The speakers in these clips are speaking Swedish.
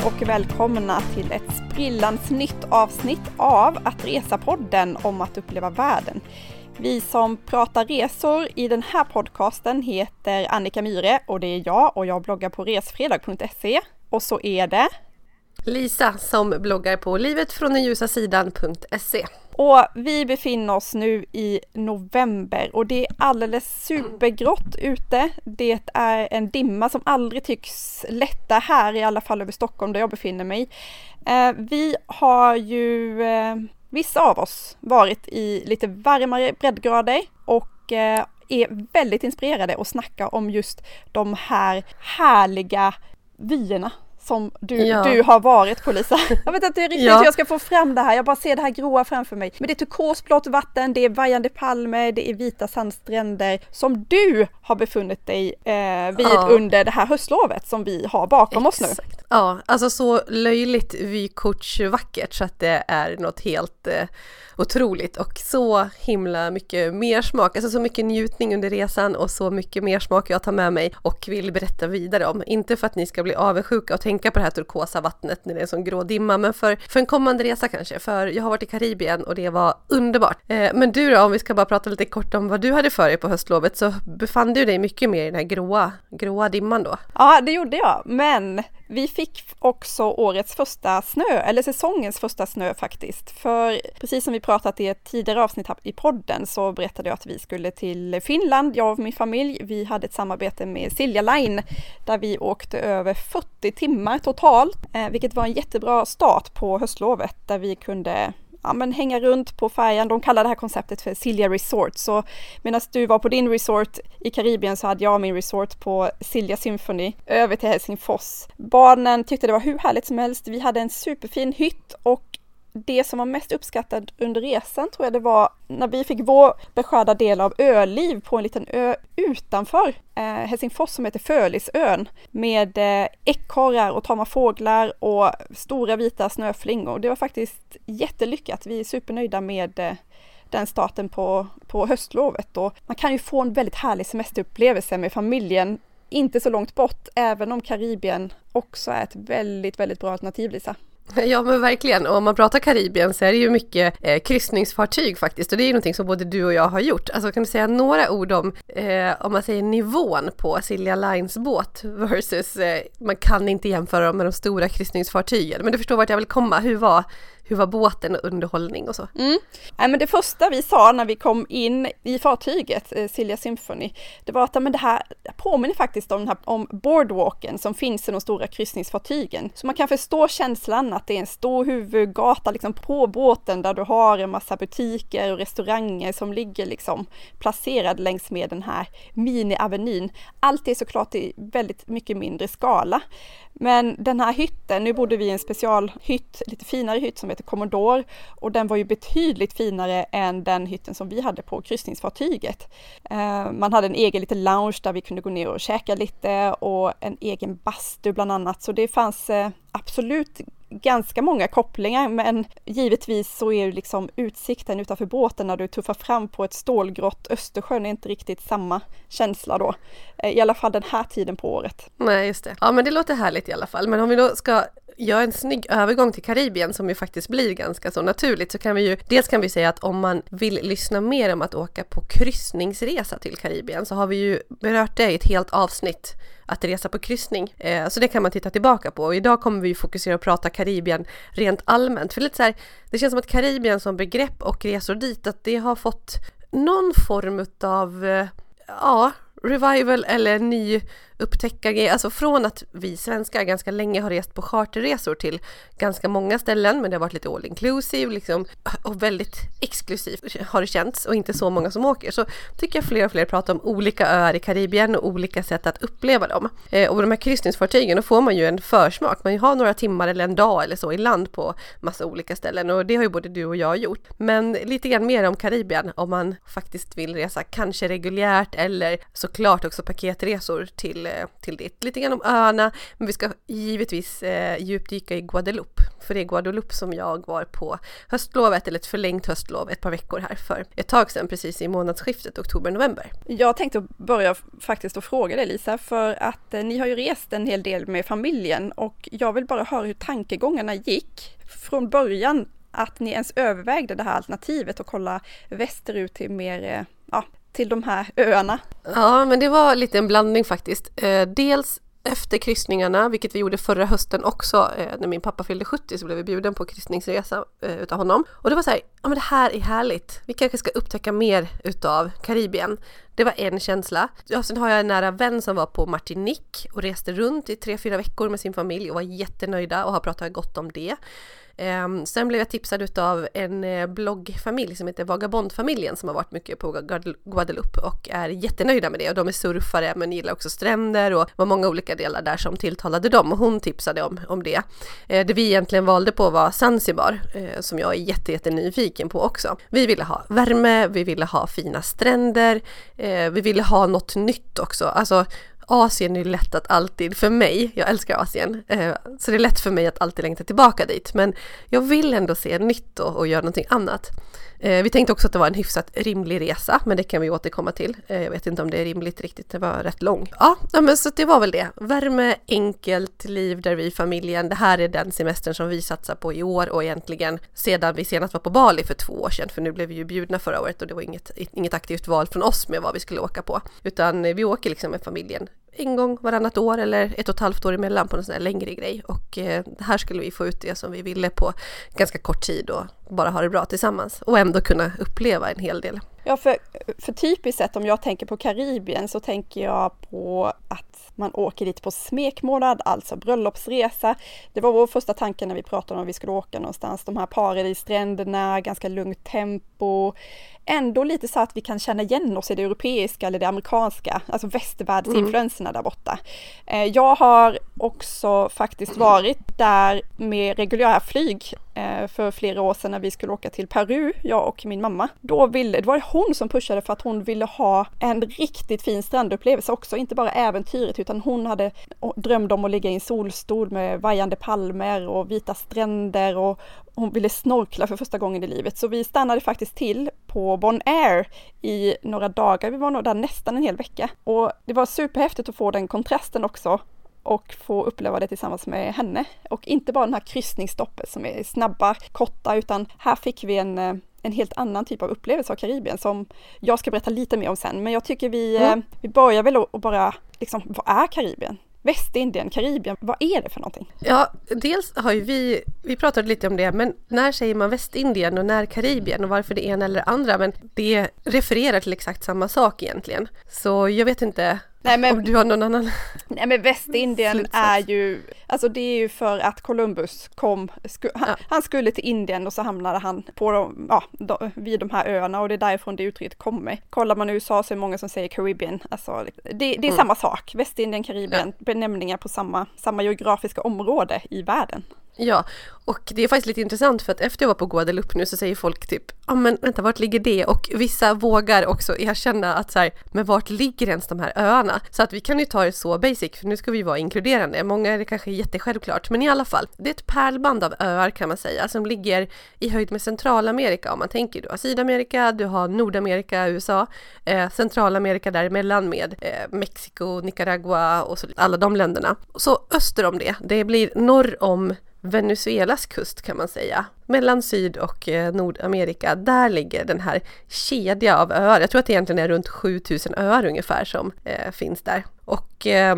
Hej och välkomna till ett sprillans nytt avsnitt av Att resa-podden om att uppleva världen. Vi som pratar resor i den här podcasten heter Annika Myre och det är jag och jag bloggar på resfredag.se. Och så är det Lisa som bloggar på livetfråndenljusasidan.se. Och vi befinner oss nu i november och det är alldeles supergrått ute. Det är en dimma som aldrig tycks lätta här, i alla fall över Stockholm där jag befinner mig. Eh, vi har ju, eh, vissa av oss, varit i lite varmare breddgrader och eh, är väldigt inspirerade att snacka om just de här härliga vyerna som du, ja. du har varit på Lisa. Jag vet inte riktigt ja. hur jag ska få fram det här, jag bara ser det här gråa framför mig. Men det är turkosblått vatten, det är vajande palmer, det är vita sandstränder som du har befunnit dig eh, vid ja. under det här höstlovet som vi har bakom Exakt. oss nu. Ja, alltså så löjligt vykortsvackert så att det är något helt eh, otroligt och så himla mycket mer smak, alltså så mycket njutning under resan och så mycket mer smak jag tar med mig och vill berätta vidare om. Inte för att ni ska bli avundsjuka och tänka på det här turkosa vattnet när det är sån grå dimma, men för, för en kommande resa kanske. För jag har varit i Karibien och det var underbart. Eh, men du då, om vi ska bara prata lite kort om vad du hade för dig på höstlovet, så befann du dig mycket mer i den här gråa, gråa dimman då? Ja, det gjorde jag, men vi fick också årets första snö, eller säsongens första snö faktiskt. För precis som vi pratat i ett tidigare avsnitt i podden så berättade jag att vi skulle till Finland, jag och min familj. Vi hade ett samarbete med Silja Line där vi åkte över 40 timmar totalt, eh, vilket var en jättebra start på höstlovet där vi kunde ja, men hänga runt på färjan. De kallar det här konceptet för Silja Resort. Så medan du var på din resort i Karibien så hade jag min resort på Silja Symphony över till Helsingfors. Barnen tyckte det var hur härligt som helst. Vi hade en superfin hytt och det som var mest uppskattat under resan tror jag det var när vi fick vår beskärda del av öliv på en liten ö utanför eh, Helsingfors som heter Fölisön med eh, ekorrar och tama fåglar och stora vita snöflingor. Det var faktiskt jättelyckat. Vi är supernöjda med eh, den starten på, på höstlovet och man kan ju få en väldigt härlig semesterupplevelse med familjen inte så långt bort, även om Karibien också är ett väldigt, väldigt bra alternativ, Lisa. Ja men verkligen, och om man pratar Karibien så är det ju mycket eh, kryssningsfartyg faktiskt och det är ju någonting som både du och jag har gjort. Alltså kan du säga några ord om, eh, om man säger nivån på Silja Lines båt versus, eh, man kan inte jämföra dem med de stora kryssningsfartygen, men du förstår vart jag vill komma. Hur var, hur var båten och underhållning och så? Mm. Men det första vi sa när vi kom in i fartyget, eh, Silja Symphony, det var att men det här påminner faktiskt om, den här, om boardwalken som finns i de stora kryssningsfartygen. Så man kan förstå känslan att det är en stor huvudgata liksom på båten där du har en massa butiker och restauranger som ligger liksom placerad längs med den här miniavenyn. Allt är såklart i väldigt mycket mindre skala. Men den här hytten, nu bodde vi i en specialhytt, lite finare hytt som heter Commodore och den var ju betydligt finare än den hytten som vi hade på kryssningsfartyget. Eh, man hade en egen liten lounge där vi kunde gå ner och käka lite och en egen bastu bland annat, så det fanns eh, absolut ganska många kopplingar men givetvis så är ju liksom utsikten utanför båten när du tuffar fram på ett stålgrått Östersjön är inte riktigt samma känsla då. Eh, I alla fall den här tiden på året. Nej, just det. Ja, men det låter härligt i alla fall. Men om vi då ska göra en snygg övergång till Karibien som ju faktiskt blir ganska så naturligt så kan vi ju dels kan vi säga att om man vill lyssna mer om att åka på kryssningsresa till Karibien så har vi ju berört det i ett helt avsnitt att resa på kryssning. Eh, så det kan man titta tillbaka på. Och idag kommer vi fokusera och prata Karibien rent allmänt. För lite så här, det känns som att Karibien som begrepp och resor dit, att det har fått någon form av eh, ja, revival eller ny upptäcka grejer, alltså från att vi svenskar ganska länge har rest på charterresor till ganska många ställen, men det har varit lite all inclusive liksom och väldigt exklusivt har det känts och inte så många som åker. Så tycker jag fler och fler pratar om olika öar i Karibien och olika sätt att uppleva dem. Eh, och de här kryssningsfartygen, då får man ju en försmak. Man har några timmar eller en dag eller så i land på massa olika ställen och det har ju både du och jag gjort. Men lite grann mer om Karibien om man faktiskt vill resa, kanske reguljärt eller såklart också paketresor till Eh, till det. Lite grann om öarna, men vi ska givetvis eh, djupdyka i Guadeloupe. För det är Guadeloupe som jag var på höstlovet, eller ett förlängt höstlov, ett par veckor här för ett tag sedan, precis i månadsskiftet oktober-november. Jag tänkte börja faktiskt att fråga dig Lisa, för att eh, ni har ju rest en hel del med familjen och jag vill bara höra hur tankegångarna gick från början att ni ens övervägde det här alternativet och kolla västerut till mer, eh, ja, till de här öarna? Ja, men det var lite en blandning faktiskt. Eh, dels efter kryssningarna, vilket vi gjorde förra hösten också, eh, när min pappa fyllde 70 så blev vi bjuden på kryssningsresa eh, utav honom. Och det var så här, ja men det här är härligt. Vi kanske ska upptäcka mer utav Karibien. Det var en känsla. Ja, sen har jag en nära vän som var på Martinique och reste runt i tre, fyra veckor med sin familj och var jättenöjda och har pratat gott om det. Ehm, sen blev jag tipsad av en eh, bloggfamilj som heter Vagabondfamiljen som har varit mycket på Guadeloupe och är jättenöjda med det och de är surfare men gillar också stränder och var många olika delar där som tilltalade dem och hon tipsade om, om det. Eh, det vi egentligen valde på var Zanzibar eh, som jag är jättenyfiken på också. Vi ville ha värme, vi ville ha fina stränder, vi ville ha något nytt också. Alltså Asien är lätt att alltid, för mig, jag älskar Asien, eh, så det är lätt för mig att alltid längta tillbaka dit. Men jag vill ändå se nytt och, och göra någonting annat. Eh, vi tänkte också att det var en hyfsat rimlig resa, men det kan vi återkomma till. Eh, jag vet inte om det är rimligt riktigt, det var rätt lång. Ja, men så det var väl det. Värme, enkelt liv där vi i familjen. Det här är den semestern som vi satsar på i år och egentligen sedan vi senast var på Bali för två år sedan, för nu blev vi ju bjudna förra året och det var inget, inget aktivt val från oss med vad vi skulle åka på, utan vi åker liksom med familjen en gång varannat år eller ett och ett halvt år emellan på en sån här längre grej. Och eh, här skulle vi få ut det som vi ville på ganska kort tid och bara ha det bra tillsammans och ändå kunna uppleva en hel del. Ja, för, för typiskt sett om jag tänker på Karibien så tänker jag på att man åker dit på smekmånad, alltså bröllopsresa. Det var vår första tanke när vi pratade om att vi skulle åka någonstans. De här paradisstränderna, ganska lugnt tempo. Ändå lite så att vi kan känna igen oss i det europeiska eller det amerikanska, alltså västvärldsinfluenserna mm. där borta. Eh, jag har också faktiskt varit där med reguljära flyg Eh, för flera år sedan när vi skulle åka till Peru, jag och min mamma. Då ville, det var hon som pushade för att hon ville ha en riktigt fin strandupplevelse också, inte bara äventyret utan hon hade drömt om att ligga i en solstol med vajande palmer och vita stränder och hon ville snorkla för första gången i livet. Så vi stannade faktiskt till på Bon Air i några dagar. Vi var nog där nästan en hel vecka och det var superhäftigt att få den kontrasten också och få uppleva det tillsammans med henne. Och inte bara den här kryssningsstoppet som är snabba, korta, utan här fick vi en, eh, en helt annan typ av upplevelse av Karibien som jag ska berätta lite mer om sen. Men jag tycker vi, mm. vi börjar väl att bara, liksom, vad är Karibien? Västindien, Karibien, vad är det för någonting? Ja, dels har ju vi, vi pratade lite om det, men när säger man Västindien och när Karibien och varför det ena eller andra? Men det refererar till exakt samma sak egentligen. Så jag vet inte Nej, men, Om du har någon annan Nej men Västindien slutsats. är ju, alltså det är ju för att Columbus kom, sku, han, ja. han, skulle till Indien och så hamnade han på de, ja, de, vid de här öarna och det är därifrån det uttrycket kommer. Kollar man i USA så är det många som säger Caribbean, alltså det, det är mm. samma sak, Västindien, Karibien, ja. benämningar på samma, samma geografiska område i världen. Ja, och det är faktiskt lite intressant för att efter jag var på Guadeloupe nu så säger folk typ, ja ah, men vänta vart ligger det? Och vissa vågar också erkänna att så här, men vart ligger ens de här öarna? Så att vi kan ju ta det så basic, för nu ska vi vara inkluderande. Många är det kanske jättesjälvklart, men i alla fall, det är ett pärlband av öar kan man säga, som ligger i höjd med Centralamerika om man tänker. Du har Sydamerika, du har Nordamerika, USA, eh, Centralamerika däremellan med eh, Mexiko, Nicaragua och så, alla de länderna. Så öster om det, det blir norr om Venezuelas kust kan man säga. Mellan Syd och eh, Nordamerika, där ligger den här kedja av öar. Jag tror att det egentligen är runt 7000 öar ungefär som eh, finns där. Och eh,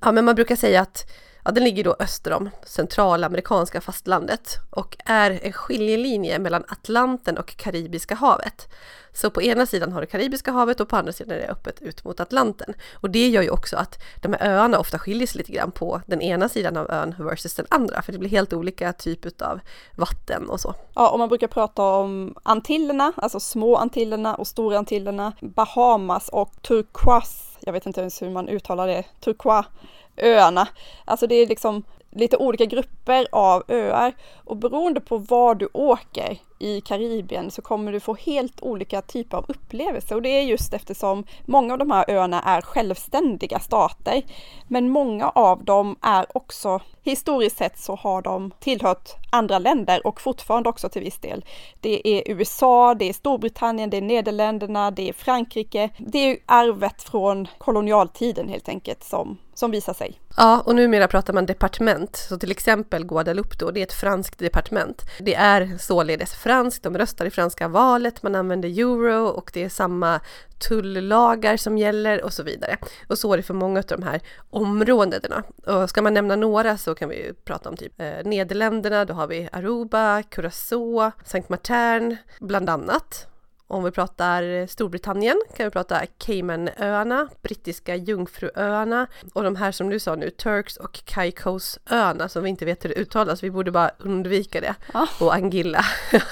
ja, men man brukar säga att ja, den ligger då öster om centralamerikanska fastlandet och är en skiljelinje mellan Atlanten och Karibiska havet. Så på ena sidan har du Karibiska havet och på andra sidan är det öppet ut mot Atlanten. Och det gör ju också att de här öarna ofta skiljer sig lite grann på den ena sidan av ön versus den andra, för det blir helt olika typ av vatten och så. Ja, och man brukar prata om Antillerna, alltså små Antillerna och stora Antillerna, Bahamas och Turquoise, jag vet inte ens hur man uttalar det, Turquoise öarna. Alltså det är liksom lite olika grupper av öar och beroende på var du åker i Karibien så kommer du få helt olika typer av upplevelser och det är just eftersom många av de här öarna är självständiga stater. Men många av dem är också, historiskt sett så har de tillhört andra länder och fortfarande också till viss del. Det är USA, det är Storbritannien, det är Nederländerna, det är Frankrike. Det är arvet från kolonialtiden helt enkelt som, som visar sig. Ja, och numera pratar man departement. Så till exempel Guadeloupe då, det är ett franskt departement. Det är således franskt, de röstar i franska valet, man använder euro och det är samma tullagar som gäller och så vidare. Och så är det för många av de här områdena. Och ska man nämna några så kan vi prata om typ eh, Nederländerna, då har vi Aruba, Curacao, Saint Martin bland annat. Om vi pratar Storbritannien kan vi prata Caymanöarna, Brittiska Jungfruöarna och de här som du sa nu, Turks och Caicosöarna som vi inte vet hur det uttalas, vi borde bara undvika det. Ah. Och Angilla.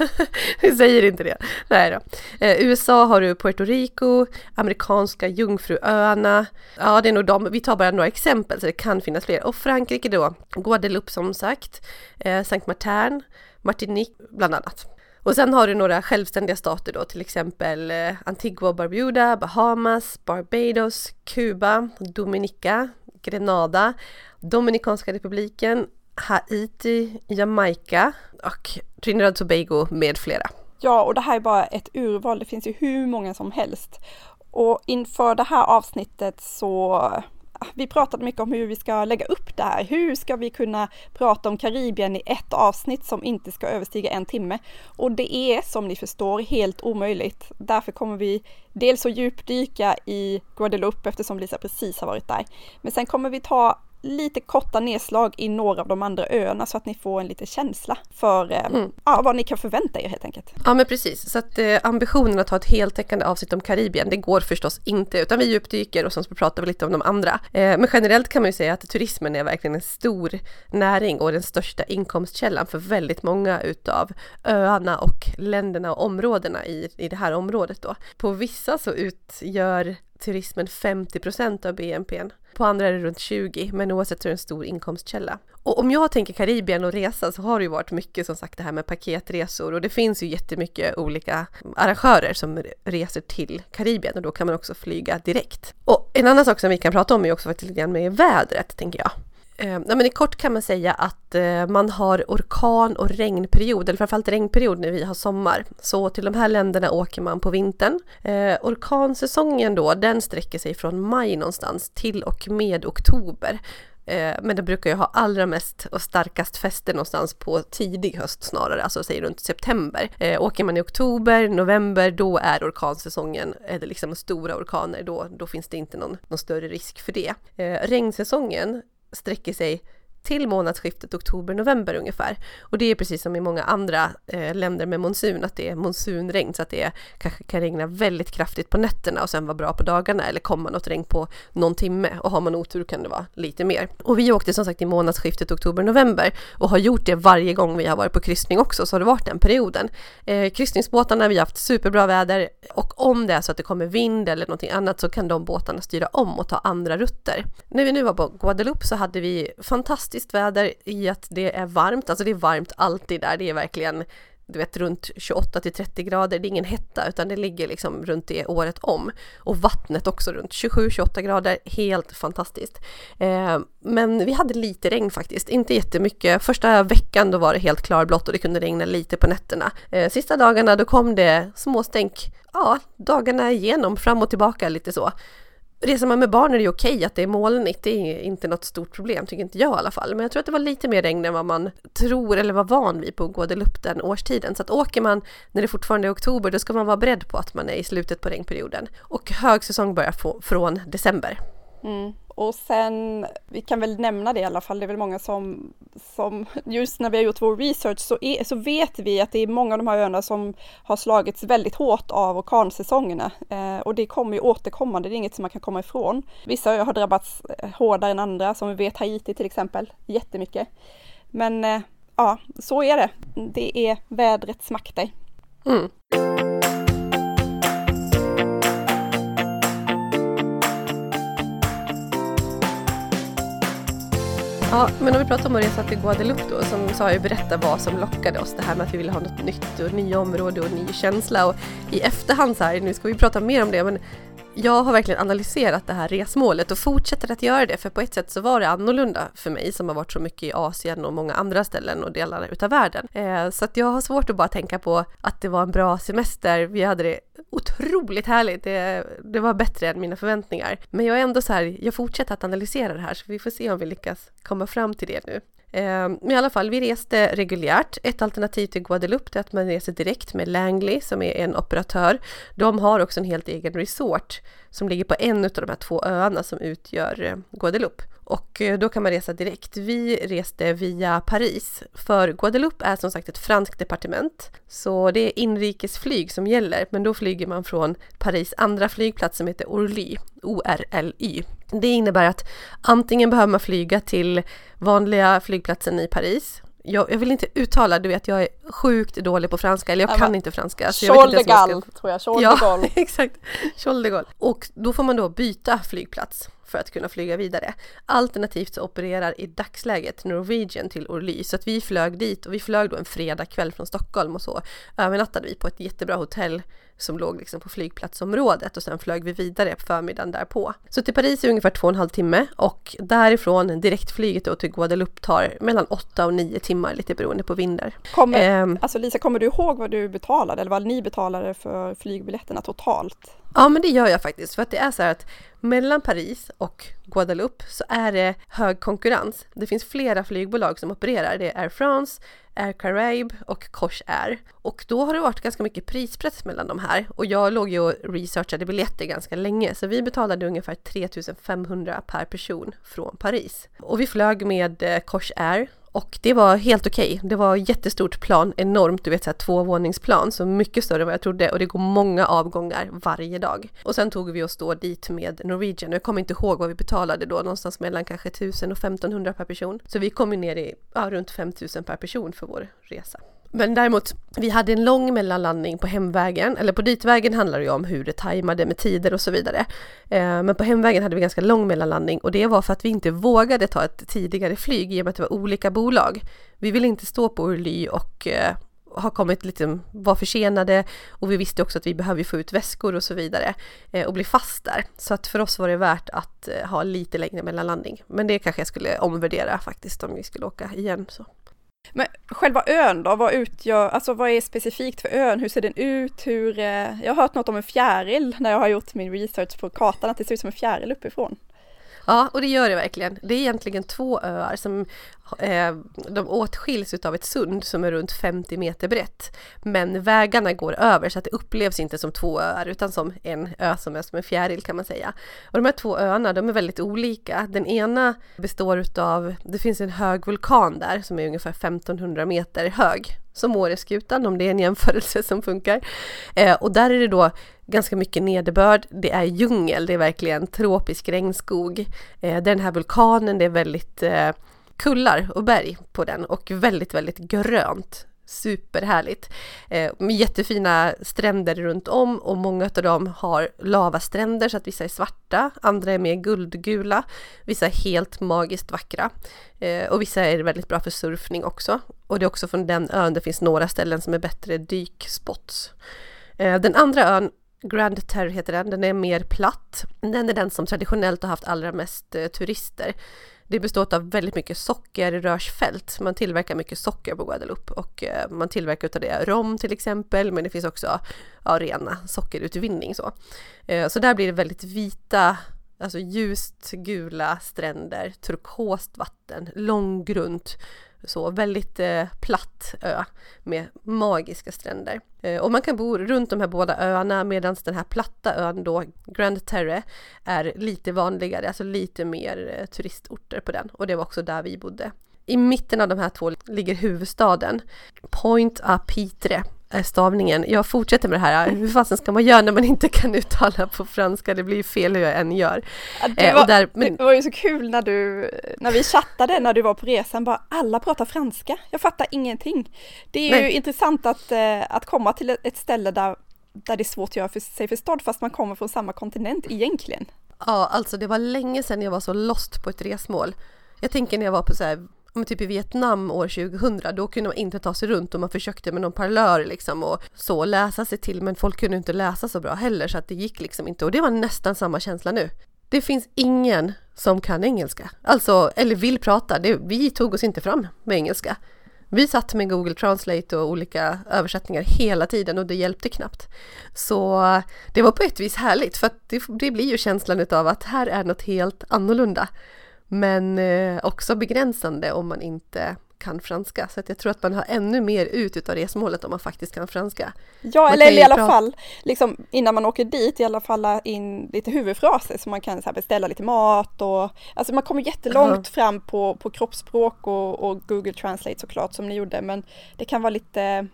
vi säger inte det. Nej då. Eh, USA har du Puerto Rico, amerikanska Jungfruöarna. Ja, det är nog de. Vi tar bara några exempel så det kan finnas fler. Och Frankrike då, Guadeloupe som sagt, eh, Saint Martin, Martinique bland annat. Och sen har du några självständiga stater då, till exempel eh, Antigua och Barbuda, Bahamas, Barbados, Kuba, Dominica, Grenada, Dominikanska republiken, Haiti, Jamaica och Trinidad och Tobago med flera. Ja, och det här är bara ett urval. Det finns ju hur många som helst. Och inför det här avsnittet så vi pratade mycket om hur vi ska lägga upp det här. Hur ska vi kunna prata om Karibien i ett avsnitt som inte ska överstiga en timme? Och det är som ni förstår helt omöjligt. Därför kommer vi dels att djupdyka i Guadeloupe eftersom Lisa precis har varit där. Men sen kommer vi ta lite korta nedslag i några av de andra öarna så att ni får en liten känsla för eh, mm. ja, vad ni kan förvänta er helt enkelt. Ja men precis, så att eh, ambitionen att ha ett heltäckande avsnitt om Karibien, det går förstås inte, utan vi djupdyker och sen så pratar vi lite om de andra. Eh, men generellt kan man ju säga att turismen är verkligen en stor näring och den största inkomstkällan för väldigt många utav öarna och länderna och områdena i, i det här området då. På vissa så utgör turismen 50% av BNP. På andra är det runt 20, men oavsett så är det en stor inkomstkälla. Och om jag tänker Karibien och resa så har det ju varit mycket som sagt det här med paketresor och det finns ju jättemycket olika arrangörer som reser till Karibien och då kan man också flyga direkt. Och en annan sak som vi kan prata om är också faktiskt lite grann med vädret tänker jag. Eh, ja, men I kort kan man säga att eh, man har orkan och regnperiod, eller framförallt regnperiod när vi har sommar. Så till de här länderna åker man på vintern. Eh, orkansäsongen då, den sträcker sig från maj någonstans till och med oktober. Eh, men det brukar ju ha allra mest och starkast fäste någonstans på tidig höst snarare, alltså säg runt september. Eh, åker man i oktober, november, då är orkansäsongen, eller liksom stora orkaner, då, då finns det inte någon, någon större risk för det. Eh, regnsäsongen sträcker sig till månadsskiftet oktober-november ungefär. Och det är precis som i många andra eh, länder med monsun, att det är monsunregn så att det kanske kan regna väldigt kraftigt på nätterna och sen vara bra på dagarna eller komma något regn på någon timme och har man otur kan det vara lite mer. Och vi åkte som sagt i månadsskiftet oktober-november och har gjort det varje gång vi har varit på kryssning också så har det varit den perioden. Eh, kryssningsbåtarna, vi har haft superbra väder och om det är så att det kommer vind eller någonting annat så kan de båtarna styra om och ta andra rutter. När vi nu var på Guadeloupe så hade vi fantastiskt fantastiskt väder i att det är varmt, alltså det är varmt alltid där, det är verkligen du vet runt 28 till 30 grader, det är ingen hetta utan det ligger liksom runt det året om. Och vattnet också runt 27-28 grader, helt fantastiskt. Eh, men vi hade lite regn faktiskt, inte jättemycket. Första veckan då var det helt klarblått och det kunde regna lite på nätterna. Eh, sista dagarna då kom det småstänk, ja dagarna igenom fram och tillbaka lite så. Reser man med barn är det okej att det är molnigt, det är inte något stort problem, tycker inte jag i alla fall. Men jag tror att det var lite mer regn än vad man tror eller var van vid på Guadeloupe den årstiden. Så att åker man när det fortfarande är oktober, då ska man vara beredd på att man är i slutet på regnperioden. Och högsäsong börjar från december. Mm. Och sen, vi kan väl nämna det i alla fall, det är väl många som, som just när vi har gjort vår research så, är, så vet vi att det är många av de här öarna som har slagits väldigt hårt av orkansäsongerna. Eh, och det kommer ju återkommande, det är inget som man kan komma ifrån. Vissa öar har drabbats eh, hårdare än andra, som vi vet Haiti till exempel, jättemycket. Men eh, ja, så är det. Det är vädrets makter. Mm. Ja, men om vi pratar om att resa till Guadeloupe då, som sa jag berätta vad som lockade oss, det här med att vi ville ha något nytt och nya områden och ny känsla. Och i efterhand så här, nu ska vi prata mer om det, men jag har verkligen analyserat det här resmålet och fortsätter att göra det för på ett sätt så var det annorlunda för mig som har varit så mycket i Asien och många andra ställen och delar utav världen. Eh, så att jag har svårt att bara tänka på att det var en bra semester. Vi hade det otroligt härligt. Det, det var bättre än mina förväntningar. Men jag är ändå så här, jag fortsätter att analysera det här så vi får se om vi lyckas komma fram till det nu. Ehm, men i alla fall, vi reste reguljärt. Ett alternativ till Guadeloupe är att man reser direkt med Langley som är en operatör. De har också en helt egen resort som ligger på en av de här två öarna som utgör eh, Guadeloupe. Och eh, då kan man resa direkt. Vi reste via Paris, för Guadeloupe är som sagt ett franskt departement. Så det är inrikesflyg som gäller, men då flyger man från Paris andra flygplats som heter Orly, O-R-L-Y. Det innebär att antingen behöver man flyga till vanliga flygplatsen i Paris, jag, jag, vill inte uttala, du vet jag är sjukt dålig på franska, eller jag kan inte franska. Gaulle tror jag, Charles ja, exakt, Charles de Gaulle. Och då får man då byta flygplats för att kunna flyga vidare. Alternativt så opererar i dagsläget Norwegian till Orly så att vi flög dit och vi flög då en fredag kväll från Stockholm och så övernattade vi på ett jättebra hotell som låg liksom på flygplatsområdet och sen flög vi vidare på förmiddagen därpå. Så till Paris är ungefär två och en halv timme och därifrån direktflyget då till Guadeloupe tar mellan åtta och nio timmar lite beroende på vindar. Kommer, eh, alltså Lisa, kommer du ihåg vad du betalade eller vad ni betalade för flygbiljetterna totalt? Ja men det gör jag faktiskt för att det är så här att mellan Paris och Guadeloupe så är det hög konkurrens. Det finns flera flygbolag som opererar. Det är Air France, Air Caraïbe och Coche Air. Och då har det varit ganska mycket prispress mellan de här och jag låg ju och researchade biljetter ganska länge så vi betalade ungefär 3500 per person från Paris. Och vi flög med eh, Air och det var helt okej. Okay. Det var jättestort plan, enormt, du vet såhär tvåvåningsplan, så mycket större än vad jag trodde och det går många avgångar varje dag. Och sen tog vi oss då dit med Norwegian jag kommer inte ihåg vad vi betalade då, någonstans mellan kanske 1000 och 1500 per person. Så vi kom ju ner i ja, runt 5000 per person för vår resa. Men däremot, vi hade en lång mellanlandning på hemvägen, eller på ditvägen handlar det ju om hur det tajmade med tider och så vidare. Eh, men på hemvägen hade vi ganska lång mellanlandning och det var för att vi inte vågade ta ett tidigare flyg i och med att det var olika bolag. Vi ville inte stå på Orly och eh, ha kommit lite, var försenade och vi visste också att vi behöver få ut väskor och så vidare eh, och bli fast där. Så att för oss var det värt att ha lite längre mellanlandning. Men det kanske jag skulle omvärdera faktiskt om vi skulle åka igen. Så. Men själva ön då, vad utgör, alltså vad är specifikt för ön? Hur ser den ut? Hur, eh, jag har hört något om en fjäril när jag har gjort min research på kartan, att det ser ut som en fjäril uppifrån. Ja, och det gör det verkligen. Det är egentligen två öar som eh, de åtskiljs av ett sund som är runt 50 meter brett. Men vägarna går över så att det upplevs inte som två öar utan som en ö som är som en fjäril kan man säga. Och de här två öarna de är väldigt olika. Den ena består utav, det finns en hög vulkan där som är ungefär 1500 meter hög som Åreskutan om det är en jämförelse som funkar. Eh, och där är det då ganska mycket nederbörd, det är djungel, det är verkligen tropisk regnskog. Eh, den här vulkanen, det är väldigt eh, kullar och berg på den och väldigt, väldigt grönt. Superhärligt! Eh, med jättefina stränder runt om och många av dem har lavastränder så att vissa är svarta, andra är mer guldgula, vissa är helt magiskt vackra eh, och vissa är väldigt bra för surfning också. Och det är också från den ön det finns några ställen som är bättre dykspots. Eh, den andra ön Grand Terre heter den, den är mer platt. Den är den som traditionellt har haft allra mest eh, turister. Det består av väldigt mycket sockerrörsfält. Man tillverkar mycket socker på Guadeloupe och eh, man tillverkar utav det rom till exempel, men det finns också ja, rena sockerutvinning så. Eh, så där blir det väldigt vita, alltså ljust gula stränder, turkost vatten, långgrunt så väldigt eh, platt ö med magiska stränder. Eh, och man kan bo runt de här båda öarna medan den här platta ön då, Grand Terre, är lite vanligare, alltså lite mer eh, turistorter på den. Och det var också där vi bodde. I mitten av de här två ligger huvudstaden, Point à Pitre stavningen. Jag fortsätter med det här, hur fasen ska man göra när man inte kan uttala på franska? Det blir fel hur jag än gör. det, eh, var, där, men... det var ju så kul när du, när vi chattade när du var på resan, bara alla pratar franska. Jag fattar ingenting. Det är Nej. ju intressant att, eh, att komma till ett ställe där, där det är svårt att göra för sig förstådd fast man kommer från samma kontinent egentligen. Ja, alltså det var länge sedan jag var så lost på ett resmål. Jag tänker när jag var på så här men typ i Vietnam år 2000, då kunde man inte ta sig runt och man försökte med någon parlör liksom och så läsa sig till men folk kunde inte läsa så bra heller så att det gick liksom inte och det var nästan samma känsla nu. Det finns ingen som kan engelska, alltså eller vill prata. Det, vi tog oss inte fram med engelska. Vi satt med Google Translate och olika översättningar hela tiden och det hjälpte knappt. Så det var på ett vis härligt för att det, det blir ju känslan av att här är något helt annorlunda. Men eh, också begränsande om man inte kan franska. Så att jag tror att man har ännu mer ut av resmålet om man faktiskt kan franska. Ja, man eller i alla fall liksom, innan man åker dit i alla fall in lite huvudfraser så man kan så beställa lite mat och alltså man kommer jättelångt uh -huh. fram på, på kroppsspråk och, och Google Translate såklart som ni gjorde men det kan vara lite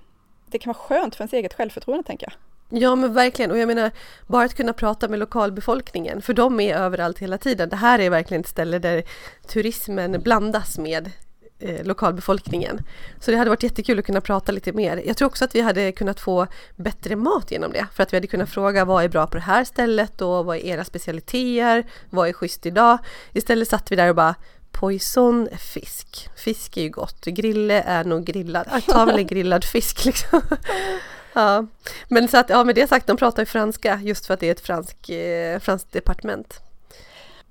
det kan vara skönt för ens eget självförtroende tänker jag. Ja men verkligen och jag menar bara att kunna prata med lokalbefolkningen för de är överallt hela tiden. Det här är verkligen ett ställe där turismen blandas med eh, lokalbefolkningen. Så det hade varit jättekul att kunna prata lite mer. Jag tror också att vi hade kunnat få bättre mat genom det för att vi hade kunnat fråga vad är bra på det här stället och vad är era specialiteter? Vad är schysst idag? Istället satt vi där och bara Poison fisk. Fisk är ju gott. Grille är nog grillad. Jag tar väl en grillad fisk liksom. Ja, men så att, ja med det sagt, de pratar ju franska just för att det är ett fransk, eh, franskt departement.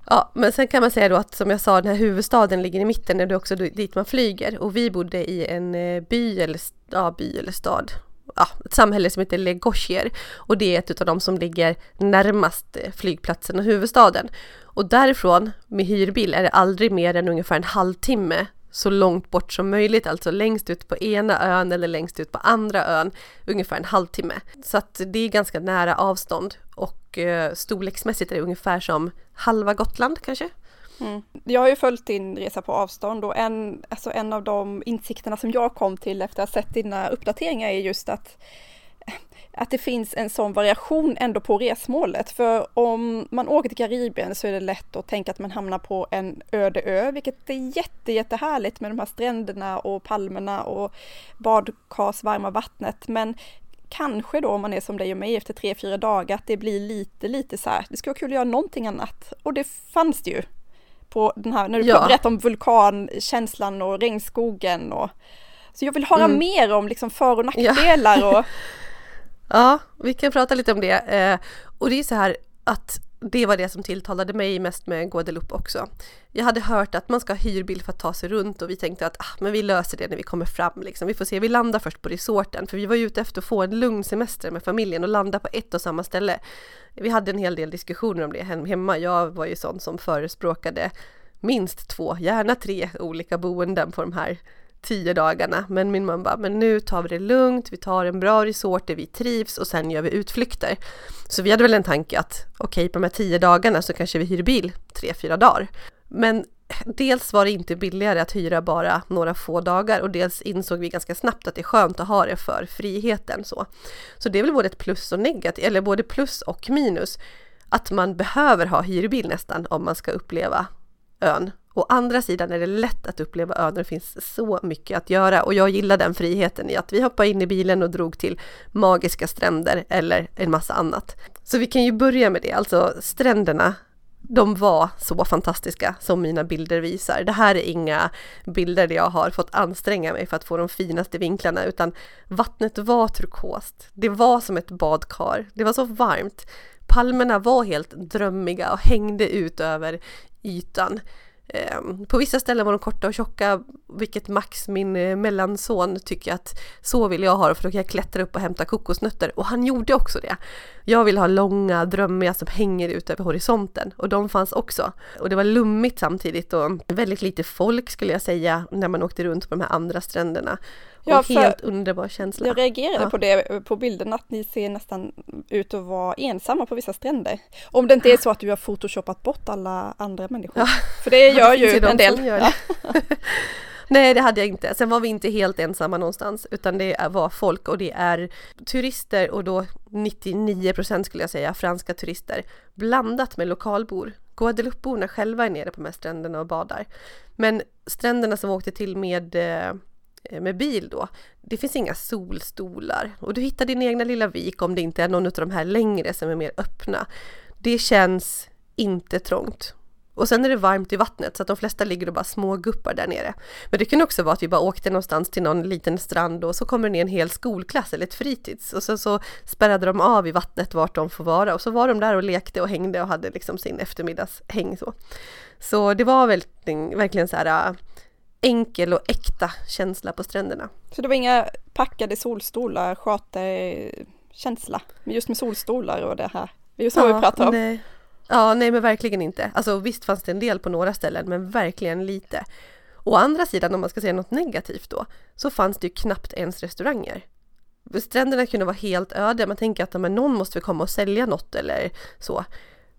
Ja, men sen kan man säga då att som jag sa, den här huvudstaden ligger i mitten, är det också dit man flyger. Och vi bodde i en eh, by eller, ja, by eller stad, ja, ett samhälle som heter Legosier. Och det är ett av de som ligger närmast eh, flygplatsen och huvudstaden. Och därifrån med hyrbil är det aldrig mer än ungefär en halvtimme så långt bort som möjligt, alltså längst ut på ena ön eller längst ut på andra ön, ungefär en halvtimme. Så att det är ganska nära avstånd och eh, storleksmässigt är det ungefär som halva Gotland kanske. Mm. Jag har ju följt din resa på avstånd och en, alltså en av de insikterna som jag kom till efter att ha sett dina uppdateringar är just att att det finns en sån variation ändå på resmålet. För om man åker till Karibien så är det lätt att tänka att man hamnar på en öde ö, vilket är jätte, jättehärligt med de här stränderna och palmerna och badkars, varma vattnet. Men kanske då om man är som dig och mig efter tre, fyra dagar, att det blir lite, lite så här, det skulle vara kul att göra någonting annat. Och det fanns det ju på den här, när du ja. berättade om vulkankänslan och regnskogen och så jag vill höra mm. mer om liksom för och nackdelar ja. och Ja, vi kan prata lite om det. Eh, och det är så här att det var det som tilltalade mig mest med Guadeloupe också. Jag hade hört att man ska ha hyrbil för att ta sig runt och vi tänkte att ah, men vi löser det när vi kommer fram. Liksom. Vi får se, vi landar först på resorten för vi var ute efter att få en lugn semester med familjen och landa på ett och samma ställe. Vi hade en hel del diskussioner om det hemma. Jag var ju sån som förespråkade minst två, gärna tre olika boenden på de här tio dagarna. Men min man bara, men nu tar vi det lugnt, vi tar en bra resort där vi trivs och sen gör vi utflykter. Så vi hade väl en tanke att okej, okay, på de här tio dagarna så kanske vi hyr bil tre, fyra dagar. Men dels var det inte billigare att hyra bara några få dagar och dels insåg vi ganska snabbt att det är skönt att ha det för friheten så. Så det är väl både ett plus och negativt, eller både plus och minus. Att man behöver ha hyrbil nästan om man ska uppleva ön Å andra sidan är det lätt att uppleva ön där det finns så mycket att göra och jag gillar den friheten i att vi hoppade in i bilen och drog till magiska stränder eller en massa annat. Så vi kan ju börja med det, alltså stränderna de var så fantastiska som mina bilder visar. Det här är inga bilder där jag har fått anstränga mig för att få de finaste vinklarna utan vattnet var turkost. Det var som ett badkar. Det var så varmt. Palmerna var helt drömmiga och hängde ut över ytan. Ehm, på vissa ställen var de korta och tjocka, vilket Max, min eh, mellanson, tycker att så vill jag ha det för då kan jag klättra upp och hämta kokosnötter. Och han gjorde också det. Jag vill ha långa, drömmiga som hänger ut över horisonten och de fanns också. Och det var lummigt samtidigt och väldigt lite folk skulle jag säga när man åkte runt på de här andra stränderna. Ja, helt underbar känsla. Jag reagerade ja. på det på bilden att ni ser nästan ut att vara ensamma på vissa stränder. Om det inte är så att du har photoshoppat bort alla andra människor. Ja. För det gör ju en de del. Ja. Nej det hade jag inte. Sen var vi inte helt ensamma någonstans utan det var folk och det är turister och då 99% skulle jag säga franska turister blandat med lokalbor. Guadeloupeborna själva är nere på de här stränderna och badar. Men stränderna som vi åkte till med Eh, Eh, med bil då. Det finns inga solstolar och du hittar din egna lilla vik om det inte är någon av de här längre som är mer öppna. Det känns inte trångt. Och sen är det varmt i vattnet så att de flesta ligger och bara småguppar där nere. Men det kan också vara att vi bara åkte någonstans till någon liten strand och så kommer det ner en hel skolklass eller ett fritids och sen så spärrade de av i vattnet vart de får vara och så var de där och lekte och hängde och hade liksom sin eftermiddagshäng så. Så det var verkligen, verkligen så här enkel och äkta känsla på stränderna. Så det var inga packade solstolar, charterkänsla, just med solstolar och det här? Det är ju så ja, vi pratar om. Nej. Ja, nej men verkligen inte. Alltså visst fanns det en del på några ställen, men verkligen lite. Å andra sidan, om man ska säga något negativt då, så fanns det ju knappt ens restauranger. Stränderna kunde vara helt öde, man tänker att men någon måste väl komma och sälja något eller så.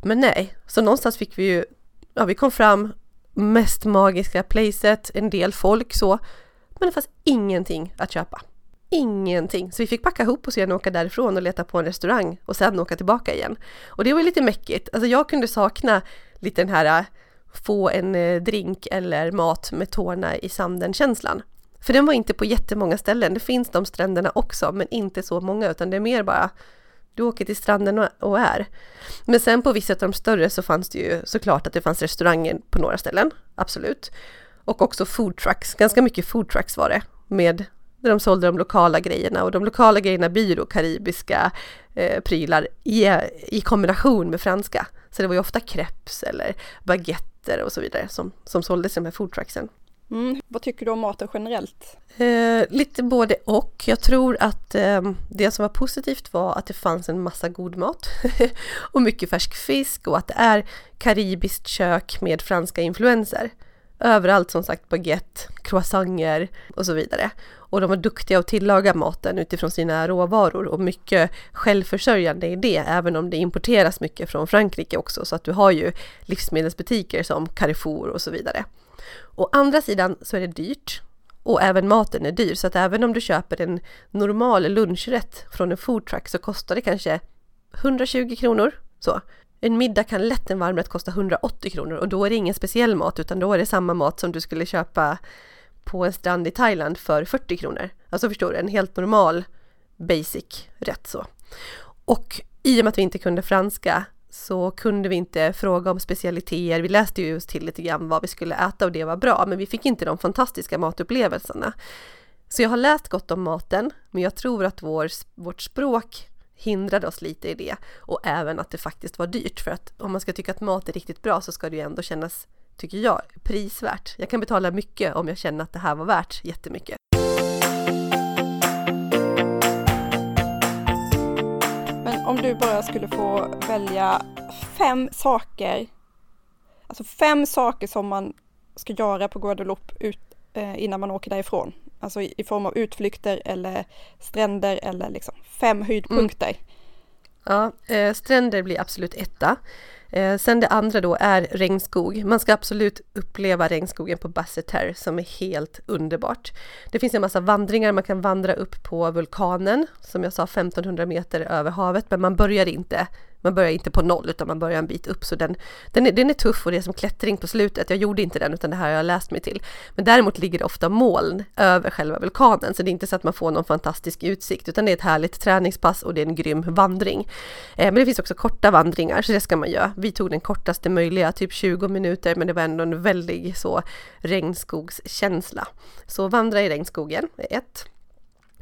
Men nej, så någonstans fick vi ju, ja vi kom fram, mest magiska placet, en del folk så, men det fanns ingenting att köpa. Ingenting! Så vi fick packa ihop och sedan åka därifrån och leta på en restaurang och sen åka tillbaka igen. Och det var lite mäckigt. Alltså jag kunde sakna lite den här eh, få en eh, drink eller mat med tårna i sanden-känslan. För den var inte på jättemånga ställen. Det finns de stränderna också, men inte så många, utan det är mer bara du åker till stranden och är. Men sen på vissa av de större så fanns det ju såklart att det fanns restauranger på några ställen, absolut. Och också food trucks, ganska mycket food trucks var det med där de sålde de lokala grejerna och de lokala grejerna blir då karibiska eh, prylar i, i kombination med franska. Så det var ju ofta crepes eller baguetter och så vidare som, som såldes i de här foodtrucksen. Mm. Vad tycker du om maten generellt? Eh, lite både och. Jag tror att eh, det som var positivt var att det fanns en massa god mat och mycket färsk fisk och att det är karibiskt kök med franska influenser. Överallt som sagt baguette, croissanter och så vidare. Och de var duktiga att tillaga maten utifrån sina råvaror och mycket självförsörjande i det, även om det importeras mycket från Frankrike också, så att du har ju livsmedelsbutiker som Carrefour och så vidare. Å andra sidan så är det dyrt och även maten är dyr, så att även om du köper en normal lunchrätt från en foodtruck så kostar det kanske 120 kronor. Så. En middag kan lätt en varmrätt kosta 180 kronor och då är det ingen speciell mat utan då är det samma mat som du skulle köpa på en strand i Thailand för 40 kronor. Alltså förstår du, en helt normal basic rätt så. Och i och med att vi inte kunde franska så kunde vi inte fråga om specialiteter. Vi läste ju just till lite grann vad vi skulle äta och det var bra, men vi fick inte de fantastiska matupplevelserna. Så jag har läst gott om maten, men jag tror att vår, vårt språk hindrade oss lite i det och även att det faktiskt var dyrt för att om man ska tycka att mat är riktigt bra så ska det ju ändå kännas tycker jag, prisvärt. Jag kan betala mycket om jag känner att det här var värt jättemycket. Om du bara skulle få välja fem saker, alltså fem saker som man ska göra på Guadeloupe ut, eh, innan man åker därifrån. Alltså i, i, form av utflykter eller stränder eller liksom fem höjdpunkter. Mm. Ja, eh, stränder blir absolut etta. Eh, sen det andra då är regnskog. Man ska absolut uppleva regnskogen på Basseterre som är helt underbart. Det finns en massa vandringar, man kan vandra upp på vulkanen som jag sa 1500 meter över havet men man börjar inte man börjar inte på noll utan man börjar en bit upp så den, den, är, den är tuff och det är som klättring på slutet. Jag gjorde inte den utan det här har jag läst mig till. Men däremot ligger det ofta moln över själva vulkanen så det är inte så att man får någon fantastisk utsikt utan det är ett härligt träningspass och det är en grym vandring. Eh, men det finns också korta vandringar så det ska man göra. Vi tog den kortaste möjliga, typ 20 minuter men det var ändå en väldig så regnskogskänsla. Så vandra i regnskogen är ett.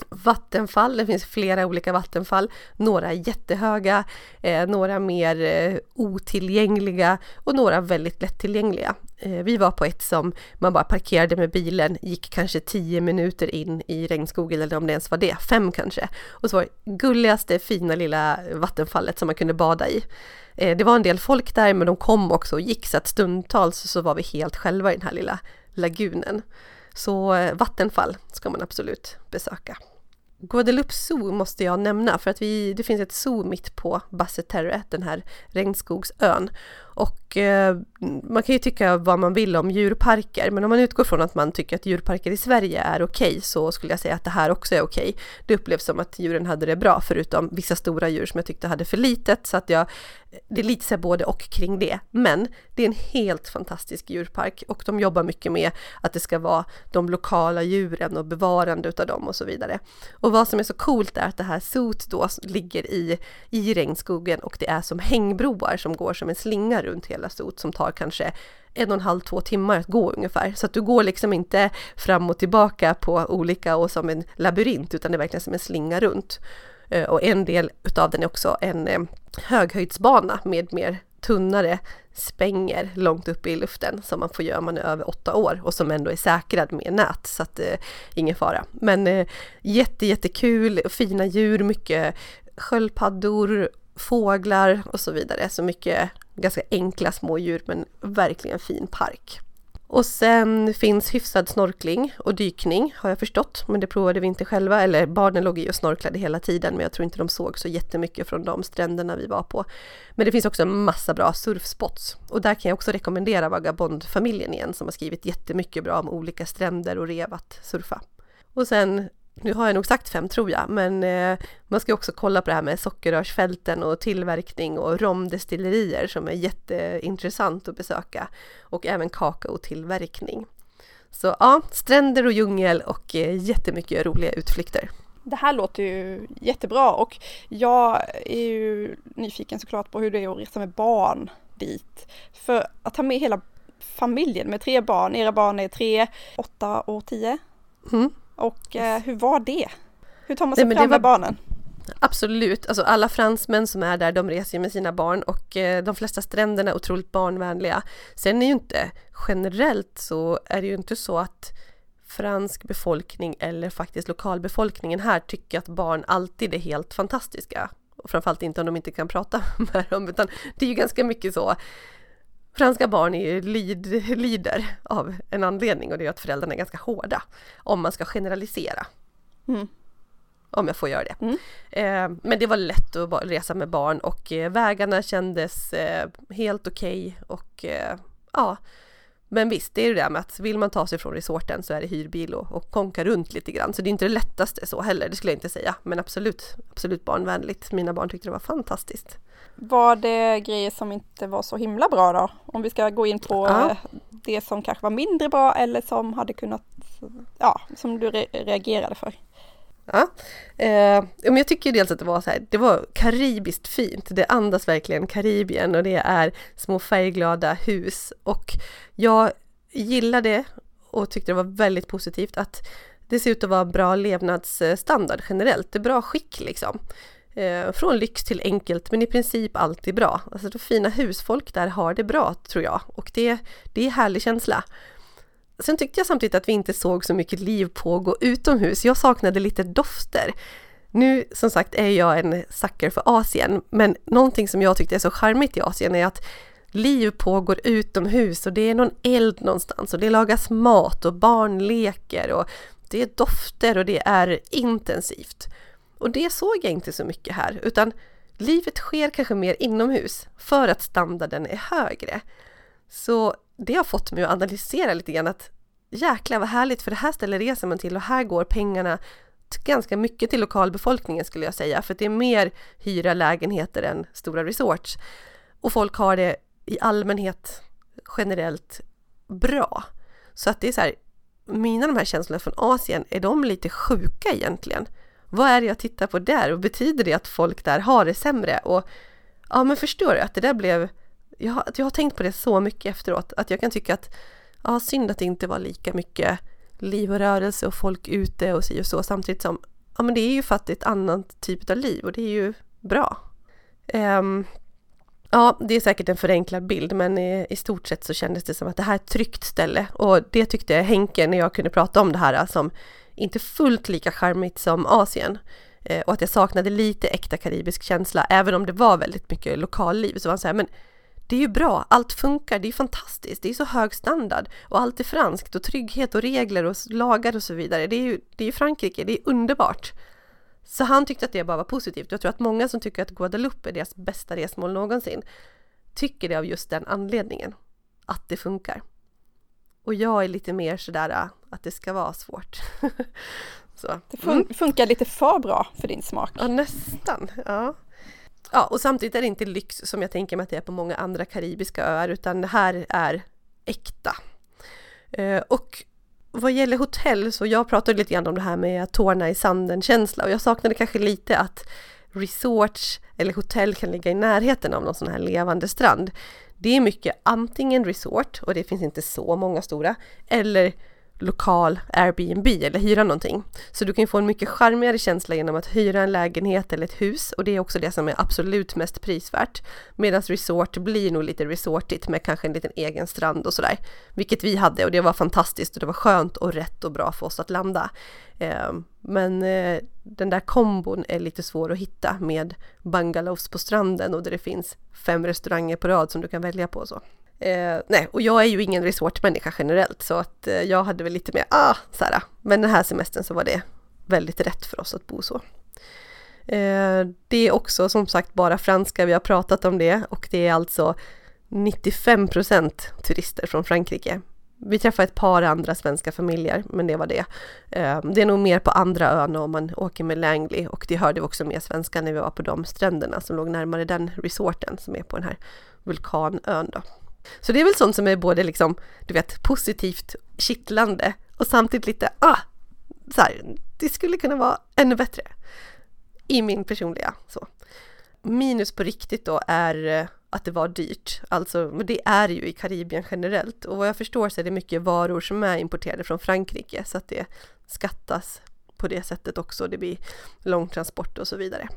Vattenfall, det finns flera olika vattenfall, några jättehöga, eh, några mer eh, otillgängliga och några väldigt lättillgängliga. Eh, vi var på ett som man bara parkerade med bilen, gick kanske tio minuter in i regnskogen eller om det ens var det, fem kanske. Och så var det gulligaste fina lilla vattenfallet som man kunde bada i. Eh, det var en del folk där men de kom också och gick så att stundtals så var vi helt själva i den här lilla lagunen. Så eh, vattenfall ska man absolut besöka. Guadeloupe Zoo måste jag nämna för att vi, det finns ett zoo mitt på Basseterre, den här regnskogsön. Och eh, man kan ju tycka vad man vill om djurparker, men om man utgår från att man tycker att djurparker i Sverige är okej okay, så skulle jag säga att det här också är okej. Okay. Det upplevs som att djuren hade det bra, förutom vissa stora djur som jag tyckte hade för litet, så att jag, det är lite så både och kring det. Men det är en helt fantastisk djurpark och de jobbar mycket med att det ska vara de lokala djuren och bevarande utav dem och så vidare. Och vad som är så coolt är att det här sot då ligger i, i regnskogen och det är som hängbroar som går som en slinga runt hela Sot som tar kanske en och en halv, två timmar att gå ungefär. Så att du går liksom inte fram och tillbaka på olika och som en labyrint utan det är verkligen som en slinga runt. Eh, och en del utav den är också en eh, höghöjdsbana med mer tunnare spänger långt uppe i luften som man får göra om man är över åtta år och som ändå är säkrad med nät så att eh, ingen fara. Men eh, jätte jättekul, fina djur, mycket sköldpaddor, fåglar och så vidare. Så mycket ganska enkla smådjur men verkligen fin park. Och sen finns hyfsad snorkling och dykning har jag förstått, men det provade vi inte själva, eller barnen låg i och snorklade hela tiden, men jag tror inte de såg så jättemycket från de stränderna vi var på. Men det finns också en massa bra surfspots och där kan jag också rekommendera Vagabondfamiljen igen som har skrivit jättemycket bra om olika stränder och rev att surfa. Och sen nu har jag nog sagt fem tror jag, men eh, man ska också kolla på det här med sockerrörsfälten och tillverkning och romdestillerier som är jätteintressant att besöka och även kakaotillverkning. Så ja, stränder och djungel och eh, jättemycket roliga utflykter. Det här låter ju jättebra och jag är ju nyfiken såklart på hur det är att resa med barn dit. För att ha med hela familjen med tre barn, era barn är tre, åtta och tio. Mm. Och eh, hur var det? Hur tar man sig Nej, fram med var... barnen? Absolut, alltså alla fransmän som är där de reser med sina barn och eh, de flesta stränderna är otroligt barnvänliga. Sen är ju inte generellt så är det ju inte så att fransk befolkning eller faktiskt lokalbefolkningen här tycker att barn alltid är helt fantastiska. Och framförallt inte om de inte kan prata med dem utan det är ju ganska mycket så Franska barn är ju lid, lider av en anledning och det är att föräldrarna är ganska hårda. Om man ska generalisera. Mm. Om jag får göra det. Mm. Eh, men det var lätt att resa med barn och eh, vägarna kändes eh, helt okej okay och eh, ja. Men visst, det är det där med att vill man ta sig från resorten så är det hyrbil och, och konka runt lite grann. Så det är inte det lättaste så heller, det skulle jag inte säga. Men absolut, absolut barnvänligt. Mina barn tyckte det var fantastiskt. Var det grejer som inte var så himla bra då? Om vi ska gå in på ja. Det som kanske var mindre bra eller som hade kunnat, ja, som du re reagerade för? Ja, eh, men jag tycker dels att det var så här, det var karibiskt fint. Det andas verkligen Karibien och det är små färgglada hus och jag gillade och tyckte det var väldigt positivt att det ser ut att vara bra levnadsstandard generellt, det är bra skick liksom. Eh, från lyx till enkelt men i princip alltid bra. Alltså de fina husfolk där har det bra tror jag och det, det är en härlig känsla. Sen tyckte jag samtidigt att vi inte såg så mycket liv pågå utomhus. Jag saknade lite dofter. Nu som sagt är jag en sucker för Asien, men någonting som jag tyckte är så charmigt i Asien är att liv pågår utomhus och det är någon eld någonstans och det lagas mat och barn leker och det är dofter och det är intensivt. Och det såg jag inte så mycket här, utan livet sker kanske mer inomhus för att standarden är högre. Så det har fått mig att analysera lite grann att jäklar vad härligt för det här stället reser man till och här går pengarna ganska mycket till lokalbefolkningen skulle jag säga för det är mer hyra lägenheter än stora resorts. Och folk har det i allmänhet generellt bra. Så att det är så här, mina de här känslorna från Asien, är de lite sjuka egentligen? Vad är det jag tittar på där och betyder det att folk där har det sämre? Och ja, men förstår du att det där blev jag, har, jag har tänkt på det så mycket efteråt, att jag kan tycka att ja, synd att det inte var lika mycket liv och rörelse och folk ute och si och så samtidigt som ja, men det är ju för att det är ett annat typ av liv och det är ju bra. Um, ja, det är säkert en förenklad bild men i, i, stort sett så kändes det som att det här är ett tryggt ställe. Och det tyckte Henke när jag kunde prata om det här som inte fullt lika charmigt som Asien. Eh, och att jag saknade lite äkta karibisk känsla även om det var väldigt mycket lokalliv. Så var han så här, men det är ju bra, allt funkar, det är fantastiskt, det är så hög standard och allt är franskt och trygghet och regler och lagar och så vidare. Det är ju det är Frankrike, det är underbart. Så han tyckte att det bara var positivt. Jag tror att många som tycker att Guadeloupe är deras bästa resmål någonsin tycker det av just den anledningen. Att det funkar. Och jag är lite mer sådär äh, att det ska vara svårt. så. Det fun mm. funkar lite för bra för din smak. Ja, nästan. Ja. Ja, och samtidigt är det inte lyx som jag tänker mig att det är på många andra karibiska öar, utan det här är äkta. Eh, och vad gäller hotell så jag pratade lite grann om det här med tårna i sanden-känsla och jag saknade kanske lite att resorts eller hotell kan ligga i närheten av någon sån här levande strand. Det är mycket antingen resort och det finns inte så många stora eller lokal Airbnb eller hyra någonting. Så du kan få en mycket charmigare känsla genom att hyra en lägenhet eller ett hus och det är också det som är absolut mest prisvärt. Medan resort blir nog lite resortigt med kanske en liten egen strand och sådär. Vilket vi hade och det var fantastiskt och det var skönt och rätt och bra för oss att landa. Eh, men eh, den där kombon är lite svår att hitta med bungalows på stranden och där det finns fem restauranger på rad som du kan välja på och så. Eh, nej, och jag är ju ingen resortmänniska generellt så att eh, jag hade väl lite mer, ah, så här, men den här semestern så var det väldigt rätt för oss att bo så. Eh, det är också som sagt bara franska, vi har pratat om det och det är alltså 95 procent turister från Frankrike. Vi träffade ett par andra svenska familjer, men det var det. Eh, det är nog mer på andra ön om man åker med Langley och det hörde vi också mer svenska när vi var på de stränderna som låg närmare den resorten som är på den här vulkanön då. Så det är väl sånt som är både liksom, du vet, positivt kittlande och samtidigt lite, ah, så här, det skulle kunna vara ännu bättre. I min personliga så. Minus på riktigt då är eh, att det var dyrt. Alltså, men det är ju i Karibien generellt och vad jag förstår så är det mycket varor som är importerade från Frankrike så att det skattas på det sättet också. Det blir långtransport och så vidare.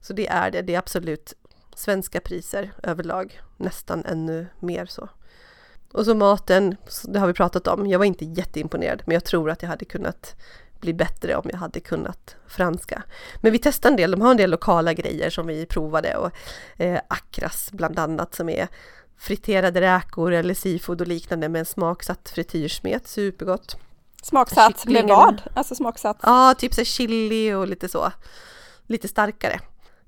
Så det är det. Det är absolut svenska priser överlag, nästan ännu mer så. Och så maten, det har vi pratat om. Jag var inte jätteimponerad, men jag tror att jag hade kunnat bli bättre om jag hade kunnat franska. Men vi testade en del, de har en del lokala grejer som vi provade och eh, akras bland annat som är friterade räkor eller seafood och liknande med en smaksatt frityrsmet, supergott. Smaksatt med vad? Alltså smaksatt? Ja, typ så chili och lite så, lite starkare.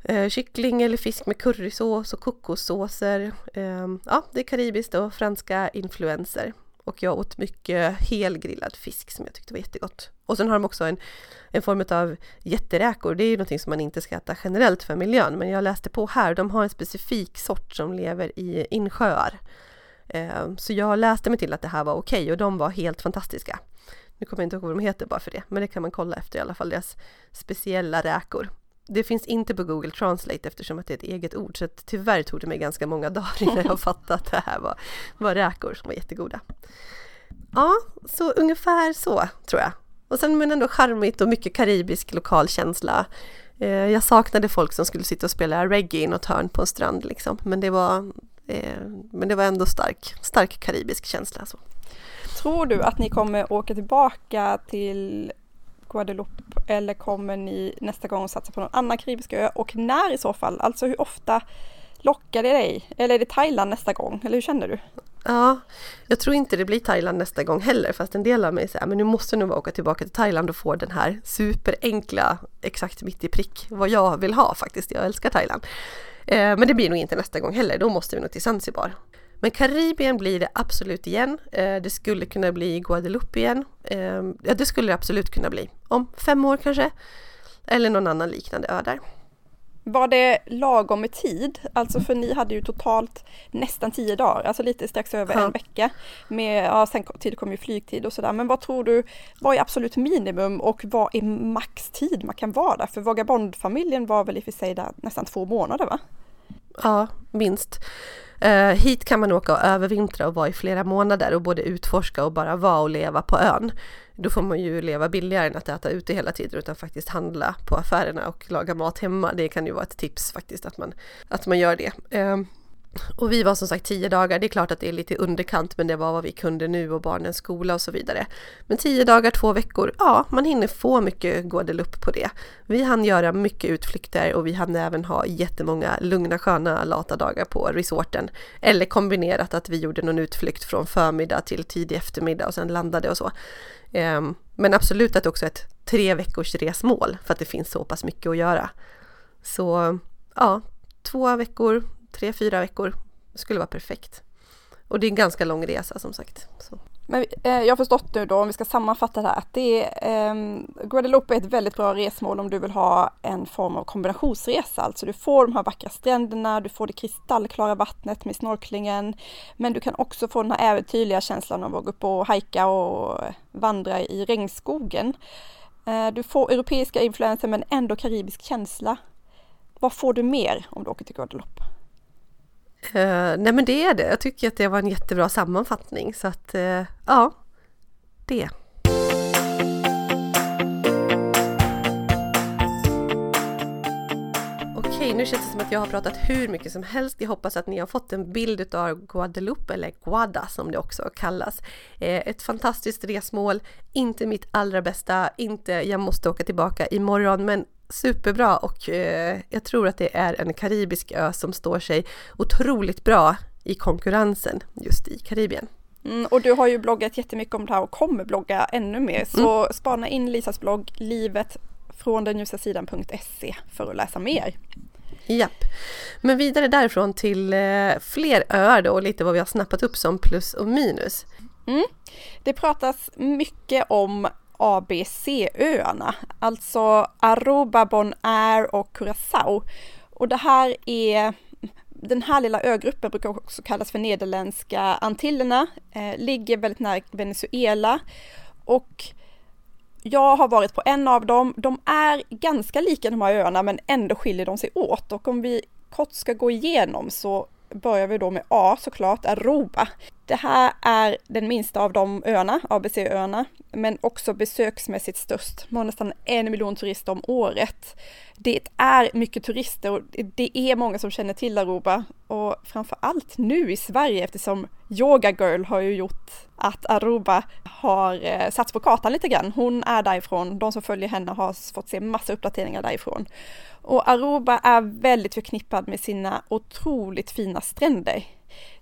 Eh, kyckling eller fisk med currysås och kokossåser. Eh, ja, det är karibiskt och franska influenser. Och jag åt mycket helgrillad fisk som jag tyckte var jättegott. Och sen har de också en, en form av jätteräkor. Det är ju någonting som man inte ska äta generellt för miljön. Men jag läste på här, de har en specifik sort som lever i insjöar. Eh, så jag läste mig till att det här var okej okay och de var helt fantastiska. Nu kommer jag inte ihåg vad de heter bara för det, men det kan man kolla efter i alla fall, deras speciella räkor. Det finns inte på Google Translate eftersom att det är ett eget ord så att tyvärr tog det mig ganska många dagar innan jag fattade att det här var, var räkor som var jättegoda. Ja, så ungefär så tror jag. Och sen men ändå charmigt och mycket karibisk lokalkänsla. Eh, jag saknade folk som skulle sitta och spela reggae i något hörn på en strand liksom. Men det var, eh, men det var ändå stark, stark karibisk känsla. Så. Tror du att ni kommer åka tillbaka till Guadeloupe eller kommer ni nästa gång satsa på någon annan karibisk ö och när i så fall? Alltså hur ofta lockar det dig? Eller är det Thailand nästa gång? Eller hur känner du? Ja, jag tror inte det blir Thailand nästa gång heller fast en del av mig säger men nu måste jag nog åka tillbaka till Thailand och få den här superenkla exakt mitt i prick vad jag vill ha faktiskt. Jag älskar Thailand. Eh, men det blir nog inte nästa gång heller, då måste vi nog till Zanzibar. Men Karibien blir det absolut igen. Eh, det skulle kunna bli Guadeloupe igen. Eh, ja, det skulle det absolut kunna bli. Om fem år kanske. Eller någon annan liknande ö där. Var det lagom med tid? Alltså för ni hade ju totalt nästan tio dagar, alltså lite strax över ja. en vecka. Med, ja, sen tillkom ju flygtid och sådär. Men vad tror du, vad är absolut minimum och vad är maxtid man kan vara där? För Vagabondfamiljen var väl i och för sig där nästan två månader va? Ja, minst. Uh, hit kan man åka och övervintra och vara i flera månader och både utforska och bara vara och leva på ön. Då får man ju leva billigare än att äta ute hela tiden utan faktiskt handla på affärerna och laga mat hemma. Det kan ju vara ett tips faktiskt att man, att man gör det. Uh, och vi var som sagt tio dagar, det är klart att det är lite underkant men det var vad vi kunde nu och barnens skola och så vidare. Men tio dagar, två veckor, ja man hinner få mycket Guadeloupe på det. Vi hann göra mycket utflykter och vi hann även ha jättemånga lugna sköna lata dagar på resorten. Eller kombinerat att vi gjorde någon utflykt från förmiddag till tidig eftermiddag och sen landade och så. Ehm, men absolut att det också är ett tre veckors resmål för att det finns så pass mycket att göra. Så ja, två veckor, tre, fyra veckor skulle vara perfekt. Och det är en ganska lång resa som sagt. Så. Men eh, jag har förstått nu då, om vi ska sammanfatta det här, att det är, eh, Guadeloupe är ett väldigt bra resmål om du vill ha en form av kombinationsresa. Alltså du får de här vackra stränderna, du får det kristallklara vattnet med snorklingen, men du kan också få den här äventyrliga känslan av att gå upp och hajka och vandra i regnskogen. Eh, du får europeiska influenser men ändå karibisk känsla. Vad får du mer om du åker till Guadeloupe? Uh, nej men det är det. Jag tycker att det var en jättebra sammanfattning så att uh, ja, det. Okej, nu känns det som att jag har pratat hur mycket som helst. Jag hoppas att ni har fått en bild av Guadeloupe, eller Guada som det också kallas. Eh, ett fantastiskt resmål, inte mitt allra bästa, inte jag måste åka tillbaka imorgon, men superbra och eh, jag tror att det är en karibisk ö som står sig otroligt bra i konkurrensen just i Karibien. Mm, och du har ju bloggat jättemycket om det här och kommer blogga ännu mer, så mm. spana in Lisas blogg Livet från den ljusa sidan.se för att läsa mer. Japp. Men vidare därifrån till eh, fler öar då och lite vad vi har snappat upp som plus och minus. Mm. Det pratas mycket om ABC-öarna, alltså Aruba, Bonaire och Curaçao. Och det här är den här lilla ögruppen brukar också kallas för Nederländska Antillerna, eh, ligger väldigt nära Venezuela och jag har varit på en av dem. De är ganska lika de här öarna men ändå skiljer de sig åt och om vi kort ska gå igenom så börjar vi då med A såklart, Aruba. Det här är den minsta av de öarna, ABC-öarna, men också besöksmässigt störst. Man har nästan en miljon turister om året. Det är mycket turister och det är många som känner till Aruba och framför allt nu i Sverige eftersom Yoga Girl har ju gjort att Aruba har eh, satts på kartan lite grann. Hon är därifrån, de som följer henne har fått se massa uppdateringar därifrån. Och Aruba är väldigt förknippad med sina otroligt fina stränder.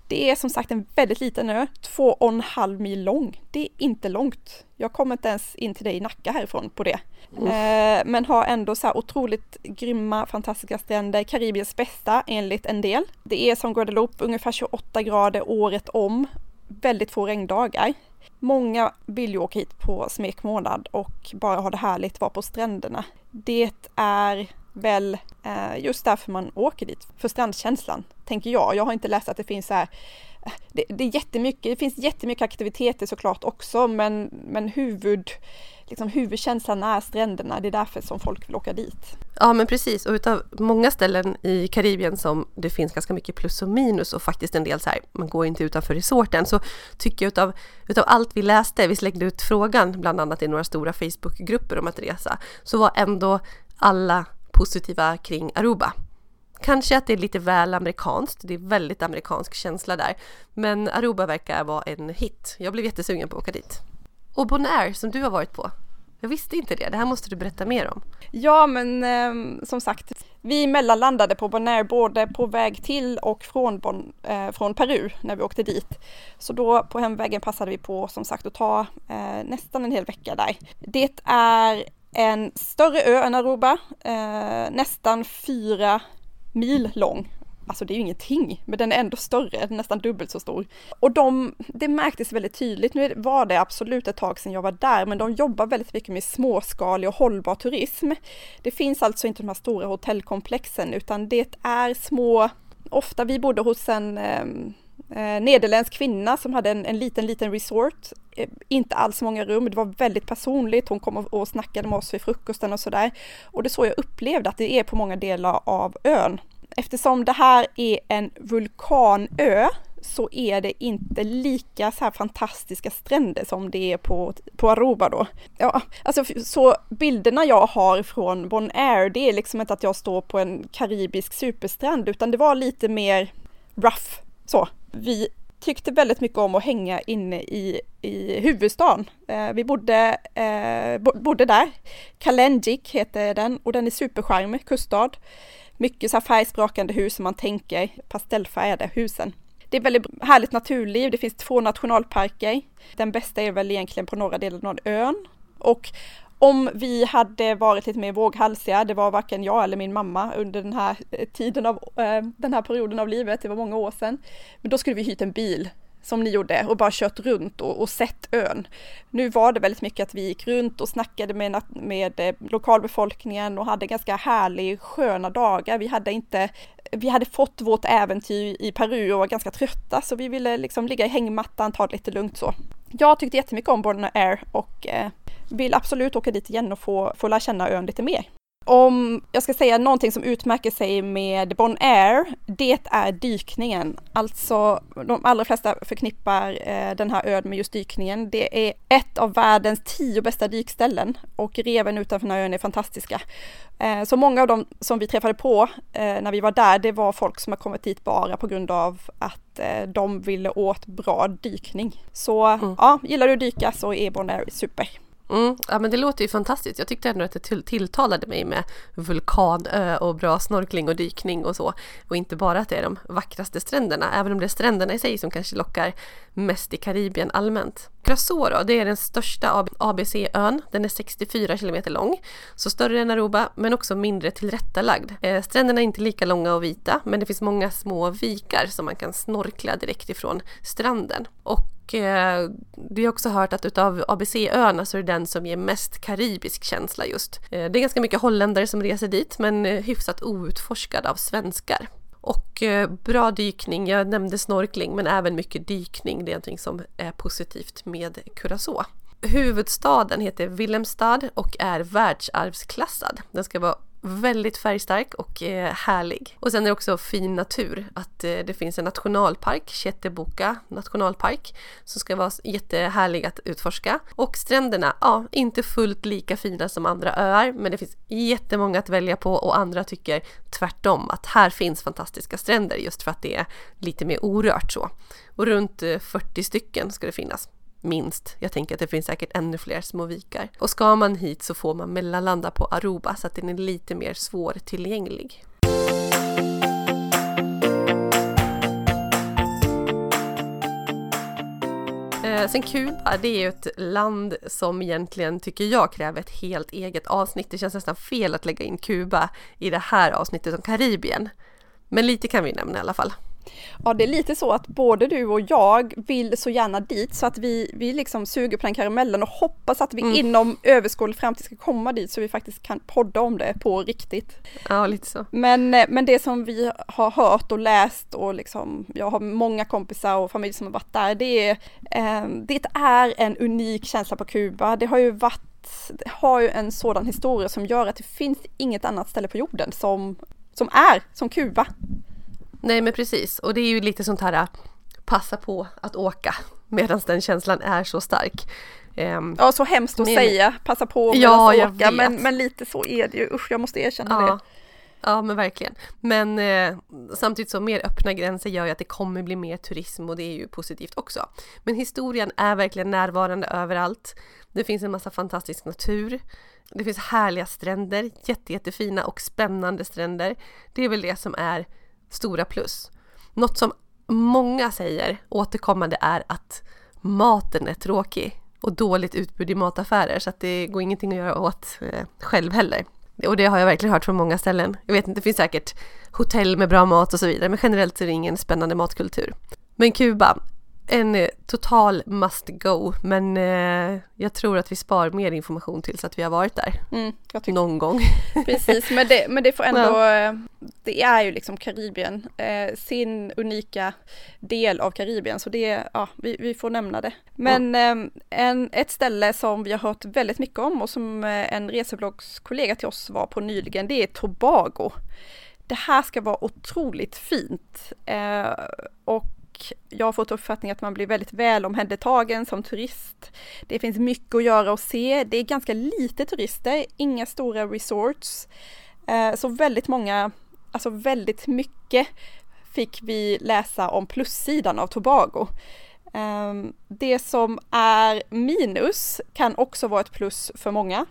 Det är som sagt en väldigt liten ö, två och en halv mil lång. Det är inte långt. Jag kommer inte ens in till dig i Nacka härifrån på det. Eh, men har ändå så här otroligt grymma, fantastiska stränder, Karibiens bästa enligt en del. Det är som Guadeloupe, ungefär 28 grader året om, väldigt få regndagar. Många vill ju åka hit på smekmånad och bara ha det härligt, vara på stränderna. Det är väl eh, just därför man åker dit, för strandkänslan, tänker jag. Jag har inte läst att det finns så här eh, det, det är jättemycket, det finns jättemycket aktiviteter såklart också, men, men huvud, liksom huvudkänslan är stränderna. Det är därför som folk vill åka dit. Ja, men precis. Och utav många ställen i Karibien som det finns ganska mycket plus och minus och faktiskt en del så här, man går inte utanför resorten, så tycker jag utav, utav allt vi läste, vi slängde ut frågan bland annat i några stora Facebookgrupper om att resa, så var ändå alla positiva kring Aruba. Kanske att det är lite väl amerikanskt, det är väldigt amerikansk känsla där. Men Aruba verkar vara en hit. Jag blev jättesugen på att åka dit. Och Bonaire som du har varit på. Jag visste inte det, det här måste du berätta mer om. Ja men eh, som sagt, vi mellanlandade på Bonaire både på väg till och från, bon, eh, från Peru när vi åkte dit. Så då på hemvägen passade vi på som sagt att ta eh, nästan en hel vecka där. Det är en större ö än Aruba, eh, nästan fyra mil lång. Alltså det är ju ingenting, men den är ändå större, nästan dubbelt så stor. Och de, det märktes väldigt tydligt, nu var det absolut ett tag sedan jag var där, men de jobbar väldigt mycket med småskalig och hållbar turism. Det finns alltså inte de här stora hotellkomplexen, utan det är små, ofta vi bodde hos en eh, eh, nederländsk kvinna som hade en, en liten, liten resort. Eh, inte alls många rum, det var väldigt personligt. Hon kom och, och snackade med oss vid frukosten och sådär. Och det är så jag upplevde att det är på många delar av ön. Eftersom det här är en vulkanö så är det inte lika så här fantastiska stränder som det är på, på Aruba då. Ja, alltså så bilderna jag har från Bonaire, det är liksom inte att jag står på en karibisk superstrand, utan det var lite mer rough så vi tyckte väldigt mycket om att hänga inne i, i huvudstaden. Eh, vi bodde, eh, bodde där. Kalenjik heter den och den är supercharmig, kuststad. Mycket så här färgsprakande hus som man tänker pastellfärgade husen. Det är väldigt härligt naturliv. Det finns två nationalparker. Den bästa är väl egentligen på norra delen av ön. Och om vi hade varit lite mer våghalsiga, det var varken jag eller min mamma under den här eh, tiden av, eh, den här perioden av livet, det var många år sedan. Men då skulle vi hyrt en bil som ni gjorde och bara kört runt och, och, sett ön. Nu var det väldigt mycket att vi gick runt och snackade med, med eh, lokalbefolkningen och hade ganska härliga sköna dagar. Vi hade inte vi hade fått vårt äventyr i Peru och var ganska trötta så vi ville liksom ligga i hängmattan, ta det lite lugnt så. Jag tyckte jättemycket om Borna Air och eh, vill absolut åka dit igen och få, få lära känna ön lite mer om jag ska säga någonting som utmärker sig med Bonaire, det är dykningen. Alltså de allra flesta förknippar eh, den här ön med just dykningen. Det är ett av världens tio bästa dykställen och reven utanför den här ön är fantastiska. Eh, så många av dem som vi träffade på eh, när vi var där, det var folk som har kommit dit bara på grund av att eh, de ville åt bra dykning. Så mm. ja, gillar du att dyka så är Bonaire super. Mm, ja men det låter ju fantastiskt. Jag tyckte ändå att det tilltalade mig med vulkanö och bra snorkling och dykning och så. Och inte bara att det är de vackraste stränderna, även om det är stränderna i sig som kanske lockar mest i Karibien allmänt. Curacao då, det är den största ABC-ön. Den är 64 kilometer lång, så större än Aruba men också mindre tillrättalagd. Eh, stränderna är inte lika långa och vita men det finns många små vikar som man kan snorkla direkt ifrån stranden. Och och eh, vi har också hört att utav ABC-öarna så är det den som ger mest karibisk känsla just. Eh, det är ganska mycket holländare som reser dit men eh, hyfsat outforskad av svenskar. Och eh, bra dykning, jag nämnde snorkling men även mycket dykning, det är någonting som är positivt med Curacao. Huvudstaden heter Willemstad och är världsarvsklassad. Den ska vara väldigt färgstark och eh, härlig. Och sen är det också fin natur, att eh, det finns en nationalpark, Cheteboka nationalpark, som ska vara jättehärlig att utforska. Och stränderna, ja, inte fullt lika fina som andra öar, men det finns jättemånga att välja på och andra tycker tvärtom, att här finns fantastiska stränder just för att det är lite mer orört så. Och runt eh, 40 stycken ska det finnas minst. Jag tänker att det finns säkert ännu fler små vikar. Och ska man hit så får man mellanlanda på Aruba så att den är lite mer svårtillgänglig. Eh, sen Kuba, det är ju ett land som egentligen tycker jag kräver ett helt eget avsnitt. Det känns nästan fel att lägga in Kuba i det här avsnittet om Karibien. Men lite kan vi nämna i alla fall. Ja, det är lite så att både du och jag vill så gärna dit så att vi, vi liksom suger på den karamellen och hoppas att vi mm. inom överskådlig framtid ska komma dit så vi faktiskt kan podda om det på riktigt. Ja, lite så. Men, eh, men det som vi har hört och läst och liksom, jag har många kompisar och familj som har varit där, det är, eh, det är en unik känsla på Kuba. Det har ju varit det har ju en sådan historia som gör att det finns inget annat ställe på jorden som, som är som Kuba. Nej men precis och det är ju lite sånt här passa på att åka medan den känslan är så stark. Um, ja så hemskt att men, säga, passa på ja, att åka men, men lite så är det ju, usch jag måste erkänna ja. det. Ja men verkligen. Men eh, samtidigt så mer öppna gränser gör ju att det kommer bli mer turism och det är ju positivt också. Men historien är verkligen närvarande överallt. Det finns en massa fantastisk natur. Det finns härliga stränder, jätte, jättefina och spännande stränder. Det är väl det som är stora plus. Något som många säger återkommande är att maten är tråkig och dåligt utbud i mataffärer så att det går ingenting att göra åt eh, själv heller. Och det har jag verkligen hört från många ställen. Jag vet inte, det finns säkert hotell med bra mat och så vidare men generellt är det ingen spännande matkultur. Men Kuba, en eh, total must go men eh, jag tror att vi spar mer information tills att vi har varit där. Mm, Någon gång. Precis, men det, men det får ändå, ja. Eh, det är ju liksom Karibien, eh, sin unika del av Karibien så det, ja, vi, vi får nämna det. Men mm. eh, en, ett ställe som vi har hört väldigt mycket om och som eh, en resebloggskollega till oss var på nyligen, det är Tobago. Det här ska vara otroligt fint och jag har fått uppfattningen att man blir väldigt väl omhändertagen som turist. Det finns mycket att göra och se. Det är ganska lite turister, inga stora resorts. Eh, så väldigt många, alltså väldigt mycket fick vi läsa om plussidan av Tobago. Ehm, det som är minus kan också vara ett plus för många.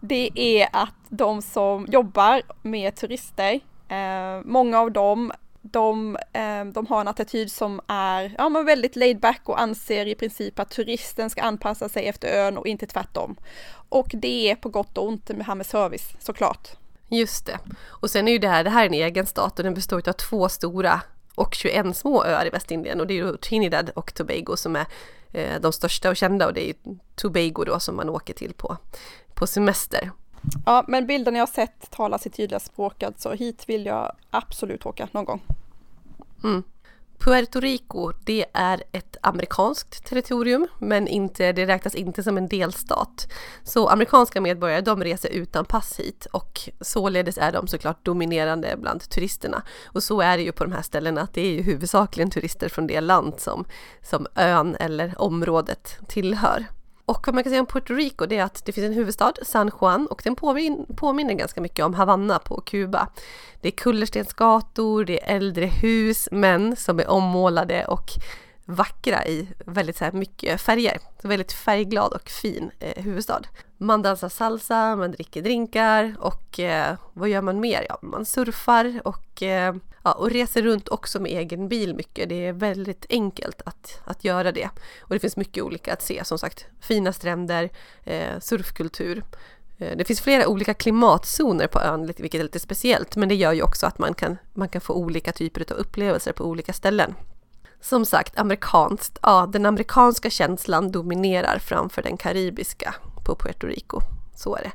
Det är att de som jobbar med turister, eh, många av dem de, eh, de har en attityd som är ja, men väldigt laid back och anser i princip att turisten ska anpassa sig efter ön och inte tvärtom. Och det är på gott och ont med det här med service såklart. Just det. Och sen är ju det här, det här är en egen stat och den består av två stora och 21 små öar i Västindien och det är ju Trinidad och Tobago som är eh, de största och kända och det är ju Tobago då som man åker till på, på semester. Ja, men bilden jag sett talar sitt tydliga språk, alltså hit vill jag absolut åka någon gång. Mm. Puerto Rico, det är ett amerikanskt territorium, men inte, det räknas inte som en delstat. Så amerikanska medborgare, de reser utan pass hit och således är de såklart dominerande bland turisterna. Och så är det ju på de här ställena, att det är ju huvudsakligen turister från det land som, som ön eller området tillhör. Och vad man kan säga om Puerto Rico det är att det finns en huvudstad, San Juan, och den påminner, påminner ganska mycket om Havanna på Kuba. Det är kullerstensgator, det är äldre hus, män som är ommålade och vackra i väldigt så här mycket färger. Så väldigt färgglad och fin eh, huvudstad. Man dansar salsa, man dricker drinkar och eh, vad gör man mer? Ja, man surfar och, eh, ja, och reser runt också med egen bil mycket. Det är väldigt enkelt att, att göra det. Och det finns mycket olika att se, som sagt. Fina stränder, eh, surfkultur. Eh, det finns flera olika klimatzoner på ön, vilket är lite speciellt, men det gör ju också att man kan, man kan få olika typer av upplevelser på olika ställen. Som sagt, amerikanskt. Ja, den amerikanska känslan dominerar framför den karibiska på Puerto Rico. Så är det.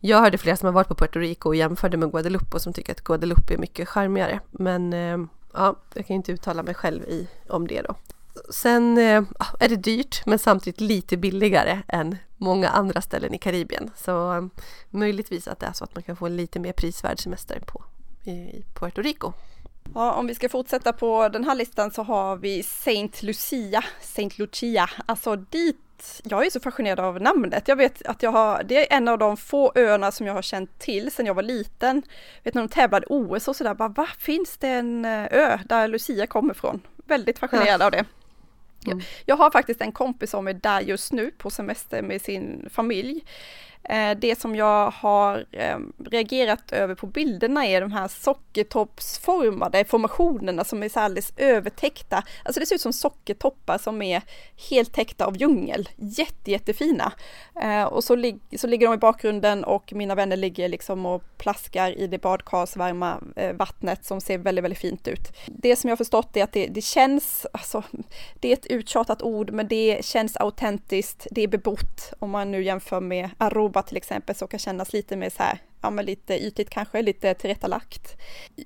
Jag hörde flera som har varit på Puerto Rico och jämförde med Guadeloupe och som tycker att Guadeloupe är mycket charmigare. Men eh, ja, jag kan ju inte uttala mig själv i, om det då. Sen ja, är det dyrt men samtidigt lite billigare än många andra ställen i Karibien. Så möjligtvis att det är så att man kan få en lite mer prisvärd semester på i Puerto Rico. Ja, om vi ska fortsätta på den här listan så har vi Saint Lucia, Saint Lucia, alltså dit jag är så fascinerad av namnet. Jag vet att jag har, det är en av de få öarna som jag har känt till sedan jag var liten. vet när de tävlade OS och sådär, bara va, finns det en eh, ö där Lucia kommer ifrån? Väldigt fascinerad ja. av det. Mm. Jag har faktiskt en kompis som är där just nu på semester med sin familj. Eh, det som jag har eh, reagerat över på bilderna är de här sockertoppsformade formationerna som är så alldeles övertäckta. Alltså det ser ut som sockertoppar som är helt täckta av djungel. Jätte, jättefina. Eh, och så, lig så ligger de i bakgrunden och mina vänner ligger liksom och plaskar i det badkarsvarma vattnet som ser väldigt, väldigt fint ut. Det som jag förstått är att det, det känns, alltså det är ett uttjatat ord, men det känns autentiskt, det är bebott om man nu jämför med Aruba jobba till exempel så kan kännas lite mer så här, ja men lite ytligt kanske, lite tillrättalagt.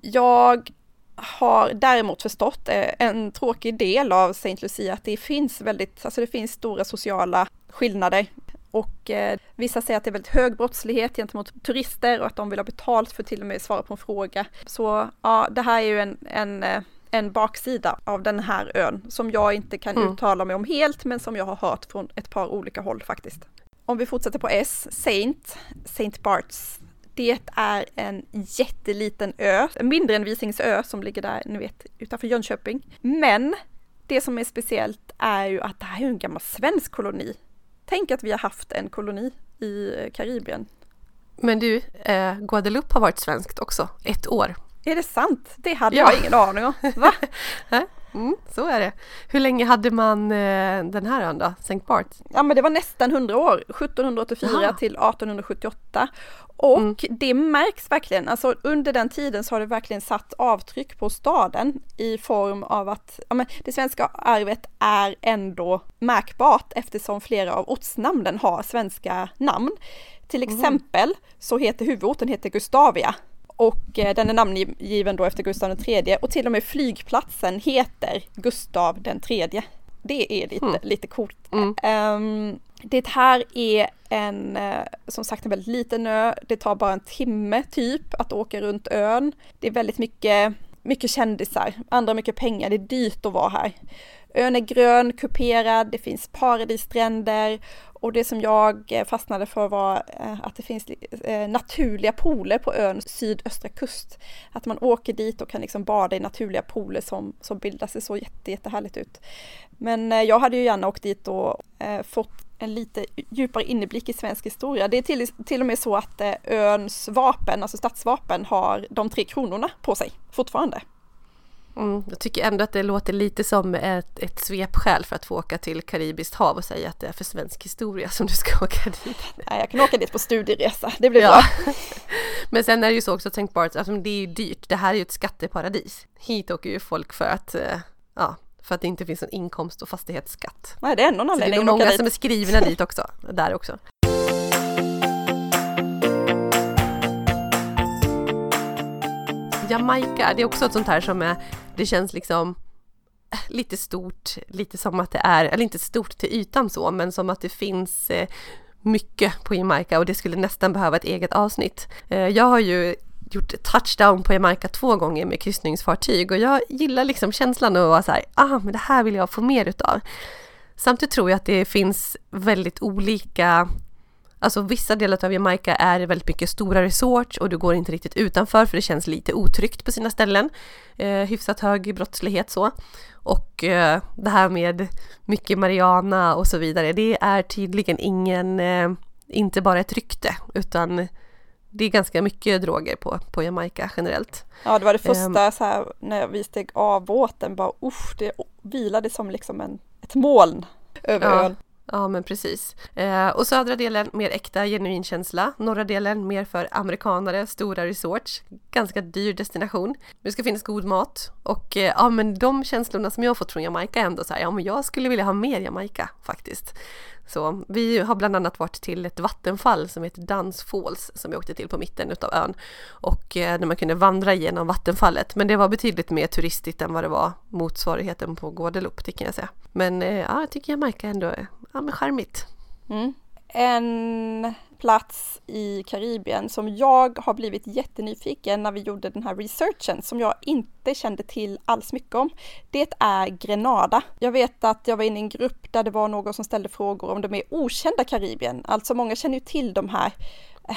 Jag har däremot förstått eh, en tråkig del av Saint Lucia att det finns väldigt, alltså det finns stora sociala skillnader och eh, vissa säger att det är väldigt hög brottslighet gentemot turister och att de vill ha betalt för till och med svara på en fråga. Så ja, det här är ju en, en, eh, en baksida av den här ön som jag inte kan mm. uttala mig om helt men som jag har hört från ett par olika håll faktiskt. Om vi fortsätter på S, Saint, Saint Barts. Det är en jätteliten ö, mindre än Visingsö som ligger där, ni vet, utanför Jönköping. Men det som är speciellt är ju att det här är en gammal svensk koloni. Tänk att vi har haft en koloni i Karibien. Men du, eh, Guadeloupe har varit svenskt också, ett år. Är det sant? Det hade ja. jag ingen aning om. Va? Mm, så är det. Hur länge hade man eh, den här ön då, St. Bart? Ja men det var nästan 100 år, 1784 ja. till 1878. Och mm. det märks verkligen, alltså under den tiden så har det verkligen satt avtryck på staden i form av att ja, men det svenska arvet är ändå märkbart eftersom flera av ortsnamnen har svenska namn. Till exempel mm. så heter huvudorten heter Gustavia och eh, den är namngiven då efter Gustav III och till och med flygplatsen heter Gustav tredje. Det är lite, mm. lite coolt. Mm. Um, det här är en, eh, som sagt en väldigt liten ö. Det tar bara en timme typ att åka runt ön. Det är väldigt mycket, mycket kändisar, andra mycket pengar. Det är dyrt att vara här. Ön är grön, kuperad, det finns paradisstränder och det som jag eh, fastnade för var eh, att det finns eh, naturliga pooler på öns sydöstra kust. Att man åker dit och kan liksom bada i naturliga pooler som, som bildas. Det såg jätte, jättehärligt ut. Men jag hade ju gärna åkt dit och fått en lite djupare inblick i svensk historia. Det är till, till och med så att öns vapen, alltså stadsvapen, har de tre kronorna på sig fortfarande. Mm, jag tycker ändå att det låter lite som ett, ett svepskäl för att få åka till Karibiskt hav och säga att det är för svensk historia som du ska åka dit. Nej, jag kan åka dit på studieresa, det blir ja. bra. Men sen är det ju så också tänkbart, alltså det är ju dyrt, det här är ju ett skatteparadis. Hit åker ju folk för att, eh, ja, för att det inte finns en inkomst och fastighetsskatt. Nej, det är någon anledning Så det är många som är skrivna dit också, där också. Jamaica, det är också ett sånt här som är, det känns liksom eh, lite stort, lite som att det är, eller inte stort till ytan så, men som att det finns eh, mycket på Jamaica och det skulle nästan behöva ett eget avsnitt. Eh, jag har ju gjort touchdown på Jamaica två gånger med kryssningsfartyg och jag gillar liksom känslan av att vara så här, ah men det här vill jag få mer utav. Samtidigt tror jag att det finns väldigt olika Alltså vissa delar av Jamaica är väldigt mycket stora resorts och du går inte riktigt utanför för det känns lite otryggt på sina ställen. Eh, hyfsat hög brottslighet så. Och eh, det här med mycket Mariana och så vidare, det är tydligen ingen, eh, inte bara ett rykte utan det är ganska mycket droger på, på Jamaica generellt. Ja, det var det första um, så här, när vi steg av båten, bara usch, det vilade som liksom en, ett moln över ja. ön. Ja men precis. Eh, och södra delen mer äkta genuin känsla. Norra delen mer för amerikanare, stora resorts. Ganska dyr destination. Det ska finnas god mat och eh, ja men de känslorna som jag har fått från Jamaica är ändå så här, ja men jag skulle vilja ha mer Jamaica faktiskt. Så vi har bland annat varit till ett vattenfall som heter Duns Falls som vi åkte till på mitten utav ön och eh, där man kunde vandra genom vattenfallet. Men det var betydligt mer turistigt än vad det var motsvarigheten på Guadeloupe, det kan jag säga. Men eh, ja, jag tycker Jamaica ändå är ja, men charmigt. Mm. En plats i Karibien som jag har blivit jättenyfiken när vi gjorde den här researchen som jag inte kände till alls mycket om. Det är Grenada. Jag vet att jag var inne i en grupp där det var någon som ställde frågor om de är okända Karibien. Alltså många känner ju till de här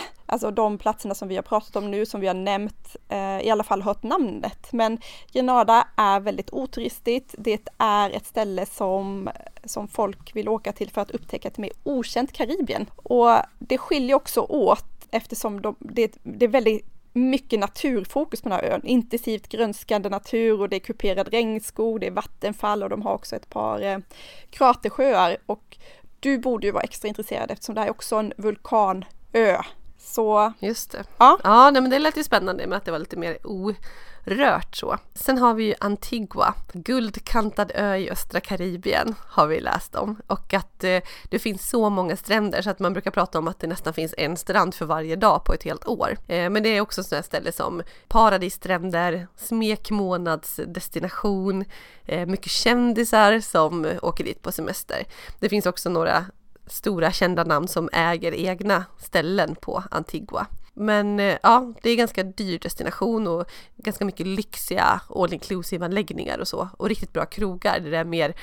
alltså de platserna som vi har pratat om nu, som vi har nämnt, eh, i alla fall hört namnet. Men Grenada är väldigt oturistigt. Det är ett ställe som, som folk vill åka till för att upptäcka ett mer okänt Karibien. Och det skiljer också åt eftersom de, det, det är väldigt mycket naturfokus på den här ön. Intensivt grönskande natur och det är kuperad regnskog, det är vattenfall och de har också ett par eh, kratersjöar. Och du borde ju vara extra intresserad eftersom det här är också en vulkanö så Just det. Ja, ja nej, men det lät ju spännande med att det var lite mer orört så. Sen har vi ju Antigua, guldkantad ö i östra Karibien har vi läst om och att eh, det finns så många stränder så att man brukar prata om att det nästan finns en strand för varje dag på ett helt år. Eh, men det är också sådana ställe som paradisstränder, smekmånadsdestination, eh, mycket kändisar som åker dit på semester. Det finns också några stora kända namn som äger egna ställen på Antigua. Men eh, ja, det är ganska dyr destination och ganska mycket lyxiga all inclusive anläggningar och så. Och riktigt bra krogar det är mer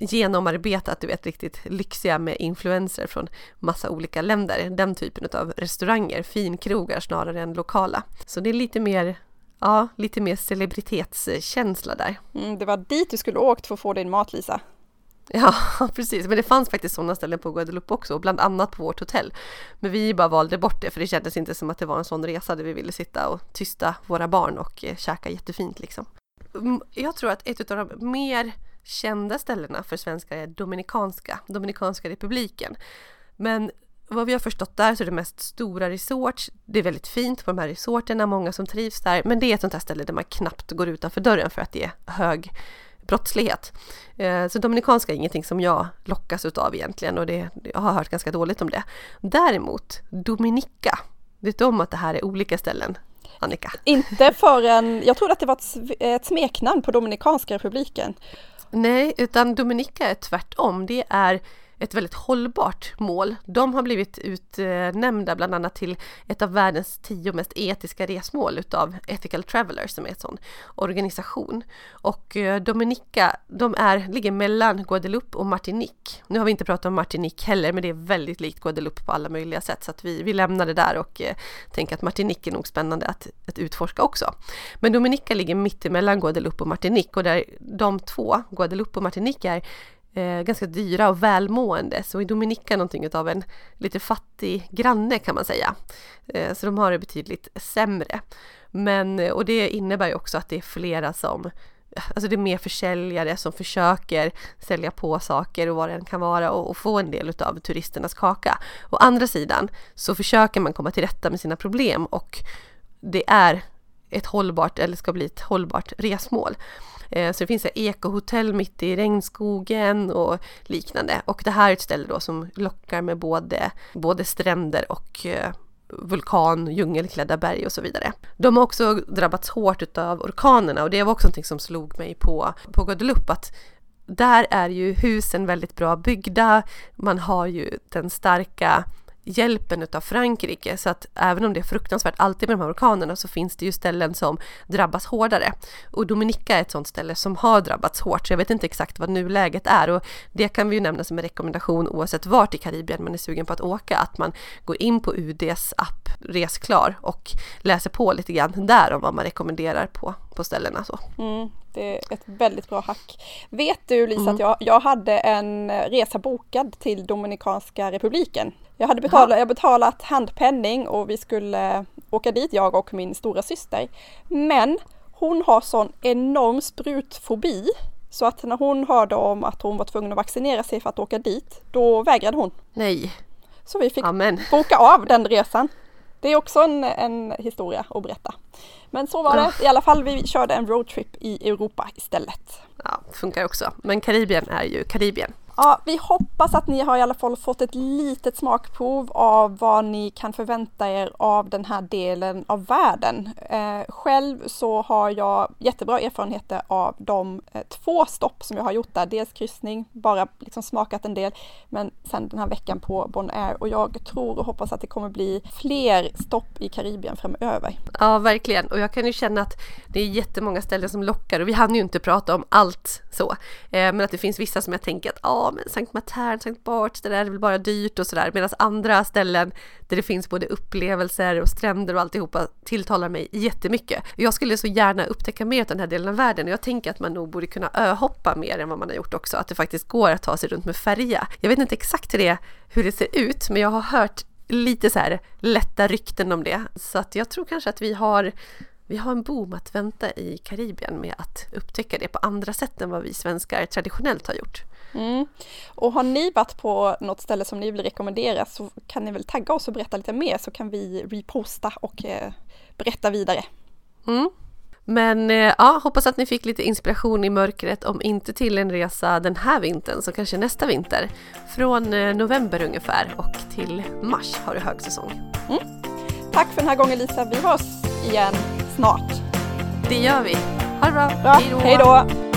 genomarbetat, du vet riktigt lyxiga med influenser från massa olika länder. Den typen av restauranger, finkrogar snarare än lokala. Så det är lite mer Ja, lite mer celebritetskänsla där. Mm, det var dit du skulle åkt för att få din mat Lisa. Ja, precis. Men det fanns faktiskt sådana ställen på Guadeloupe också, bland annat på vårt hotell. Men vi bara valde bort det, för det kändes inte som att det var en sån resa där vi ville sitta och tysta våra barn och eh, käka jättefint liksom. Mm, jag tror att ett av de mer kända ställena för svenskar är Dominikanska, Dominikanska republiken. Men vad vi har förstått där så är det mest stora resorts. Det är väldigt fint på de här resorterna, många som trivs där. Men det är ett sånt här ställe där man knappt går utanför dörren för att det är hög brottslighet. Eh, så dominikanska är ingenting som jag lockas utav egentligen och det, jag har hört ganska dåligt om det. Däremot Dominica, vet du om att det här är olika ställen? Annika? Inte förrän, jag trodde att det var ett, ett smeknamn på Dominikanska republiken. Nej, utan Dominica är tvärtom. Det är ett väldigt hållbart mål. De har blivit utnämnda bland annat till ett av världens tio mest etiska resmål utav Ethical Travelers som är en sån organisation. Och eh, Dominica, de är, ligger mellan Guadeloupe och Martinique. Nu har vi inte pratat om Martinique heller, men det är väldigt likt Guadeloupe på alla möjliga sätt så att vi, vi lämnar det där och eh, tänker att Martinique är nog spännande att, att utforska också. Men Dominica ligger mitt emellan Guadeloupe och Martinique och där de två, Guadeloupe och Martinique, är eh, ganska dyra och välmående. Så i Dominica någonting av en lite fattig granne kan man säga. Eh, så de har det betydligt sämre. Men, eh, och det innebär ju också att det är flera som Alltså det är mer försäljare som försöker sälja på saker och vad det än kan vara och, och få en del av turisternas kaka. Å andra sidan så försöker man komma till rätta med sina problem och det är ett hållbart eller ska bli ett hållbart resmål. Eh, så det finns ekohotell mitt i regnskogen och liknande. Och det här är ett ställe då som lockar med både, både stränder och eh, vulkan, djungelklädda berg och så vidare. De har också drabbats hårt av orkanerna och det var också någonting som slog mig på, på Guadeloupe att där är ju husen väldigt bra byggda, man har ju den starka hjälpen utav Frankrike så att även om det är fruktansvärt alltid med de här orkanerna så finns det ju ställen som drabbas hårdare. Och Dominica är ett sådant ställe som har drabbats hårt så jag vet inte exakt vad nuläget är och det kan vi ju nämna som en rekommendation oavsett vart i Karibien man är sugen på att åka att man går in på UDs app Resklar och läser på lite grann där om vad man rekommenderar på, på ställena. Så. Mm, det är ett väldigt bra hack. Vet du Lisa mm. att jag, jag hade en resa bokad till Dominikanska republiken jag hade betalat, jag betalat handpenning och vi skulle åka dit, jag och min stora syster. Men hon har sån enorm sprutfobi så att när hon hörde om att hon var tvungen att vaccinera sig för att åka dit, då vägrade hon. Nej. Så vi fick Amen. boka av den resan. Det är också en, en historia att berätta. Men så var det i alla fall. Vi körde en roadtrip i Europa istället. Ja, funkar också. Men Karibien är ju Karibien. Ja, vi hoppas att ni har i alla fall fått ett litet smakprov av vad ni kan förvänta er av den här delen av världen. Eh, själv så har jag jättebra erfarenheter av de eh, två stopp som jag har gjort där. Dels kryssning, bara liksom smakat en del, men sen den här veckan på Bonaire och jag tror och hoppas att det kommer bli fler stopp i Karibien framöver. Ja, verkligen. Och jag kan ju känna att det är jättemånga ställen som lockar och vi hann ju inte prata om allt så, eh, men att det finns vissa som jag tänker att ja, men Sankt Matern, Sankt Bart, det där är väl bara dyrt och sådär. Medan andra ställen där det finns både upplevelser och stränder och alltihopa tilltalar mig jättemycket. Jag skulle så gärna upptäcka mer av den här delen av världen och jag tänker att man nog borde kunna öhoppa mer än vad man har gjort också. Att det faktiskt går att ta sig runt med färja. Jag vet inte exakt hur det, hur det ser ut, men jag har hört lite så här lätta rykten om det. Så att jag tror kanske att vi har vi har en boom att vänta i Karibien med att upptäcka det på andra sätt än vad vi svenskar traditionellt har gjort. Mm. Och har ni varit på något ställe som ni vill rekommendera så kan ni väl tagga oss och berätta lite mer så kan vi reposta och eh, berätta vidare. Mm. Men eh, ja, hoppas att ni fick lite inspiration i mörkret, om inte till en resa den här vintern så kanske nästa vinter. Från eh, november ungefär och till mars har du högsäsong. Mm. Tack för den här gången Lisa, vi hörs igen snart. Det gör vi. Ha det bra. bra. Hej då.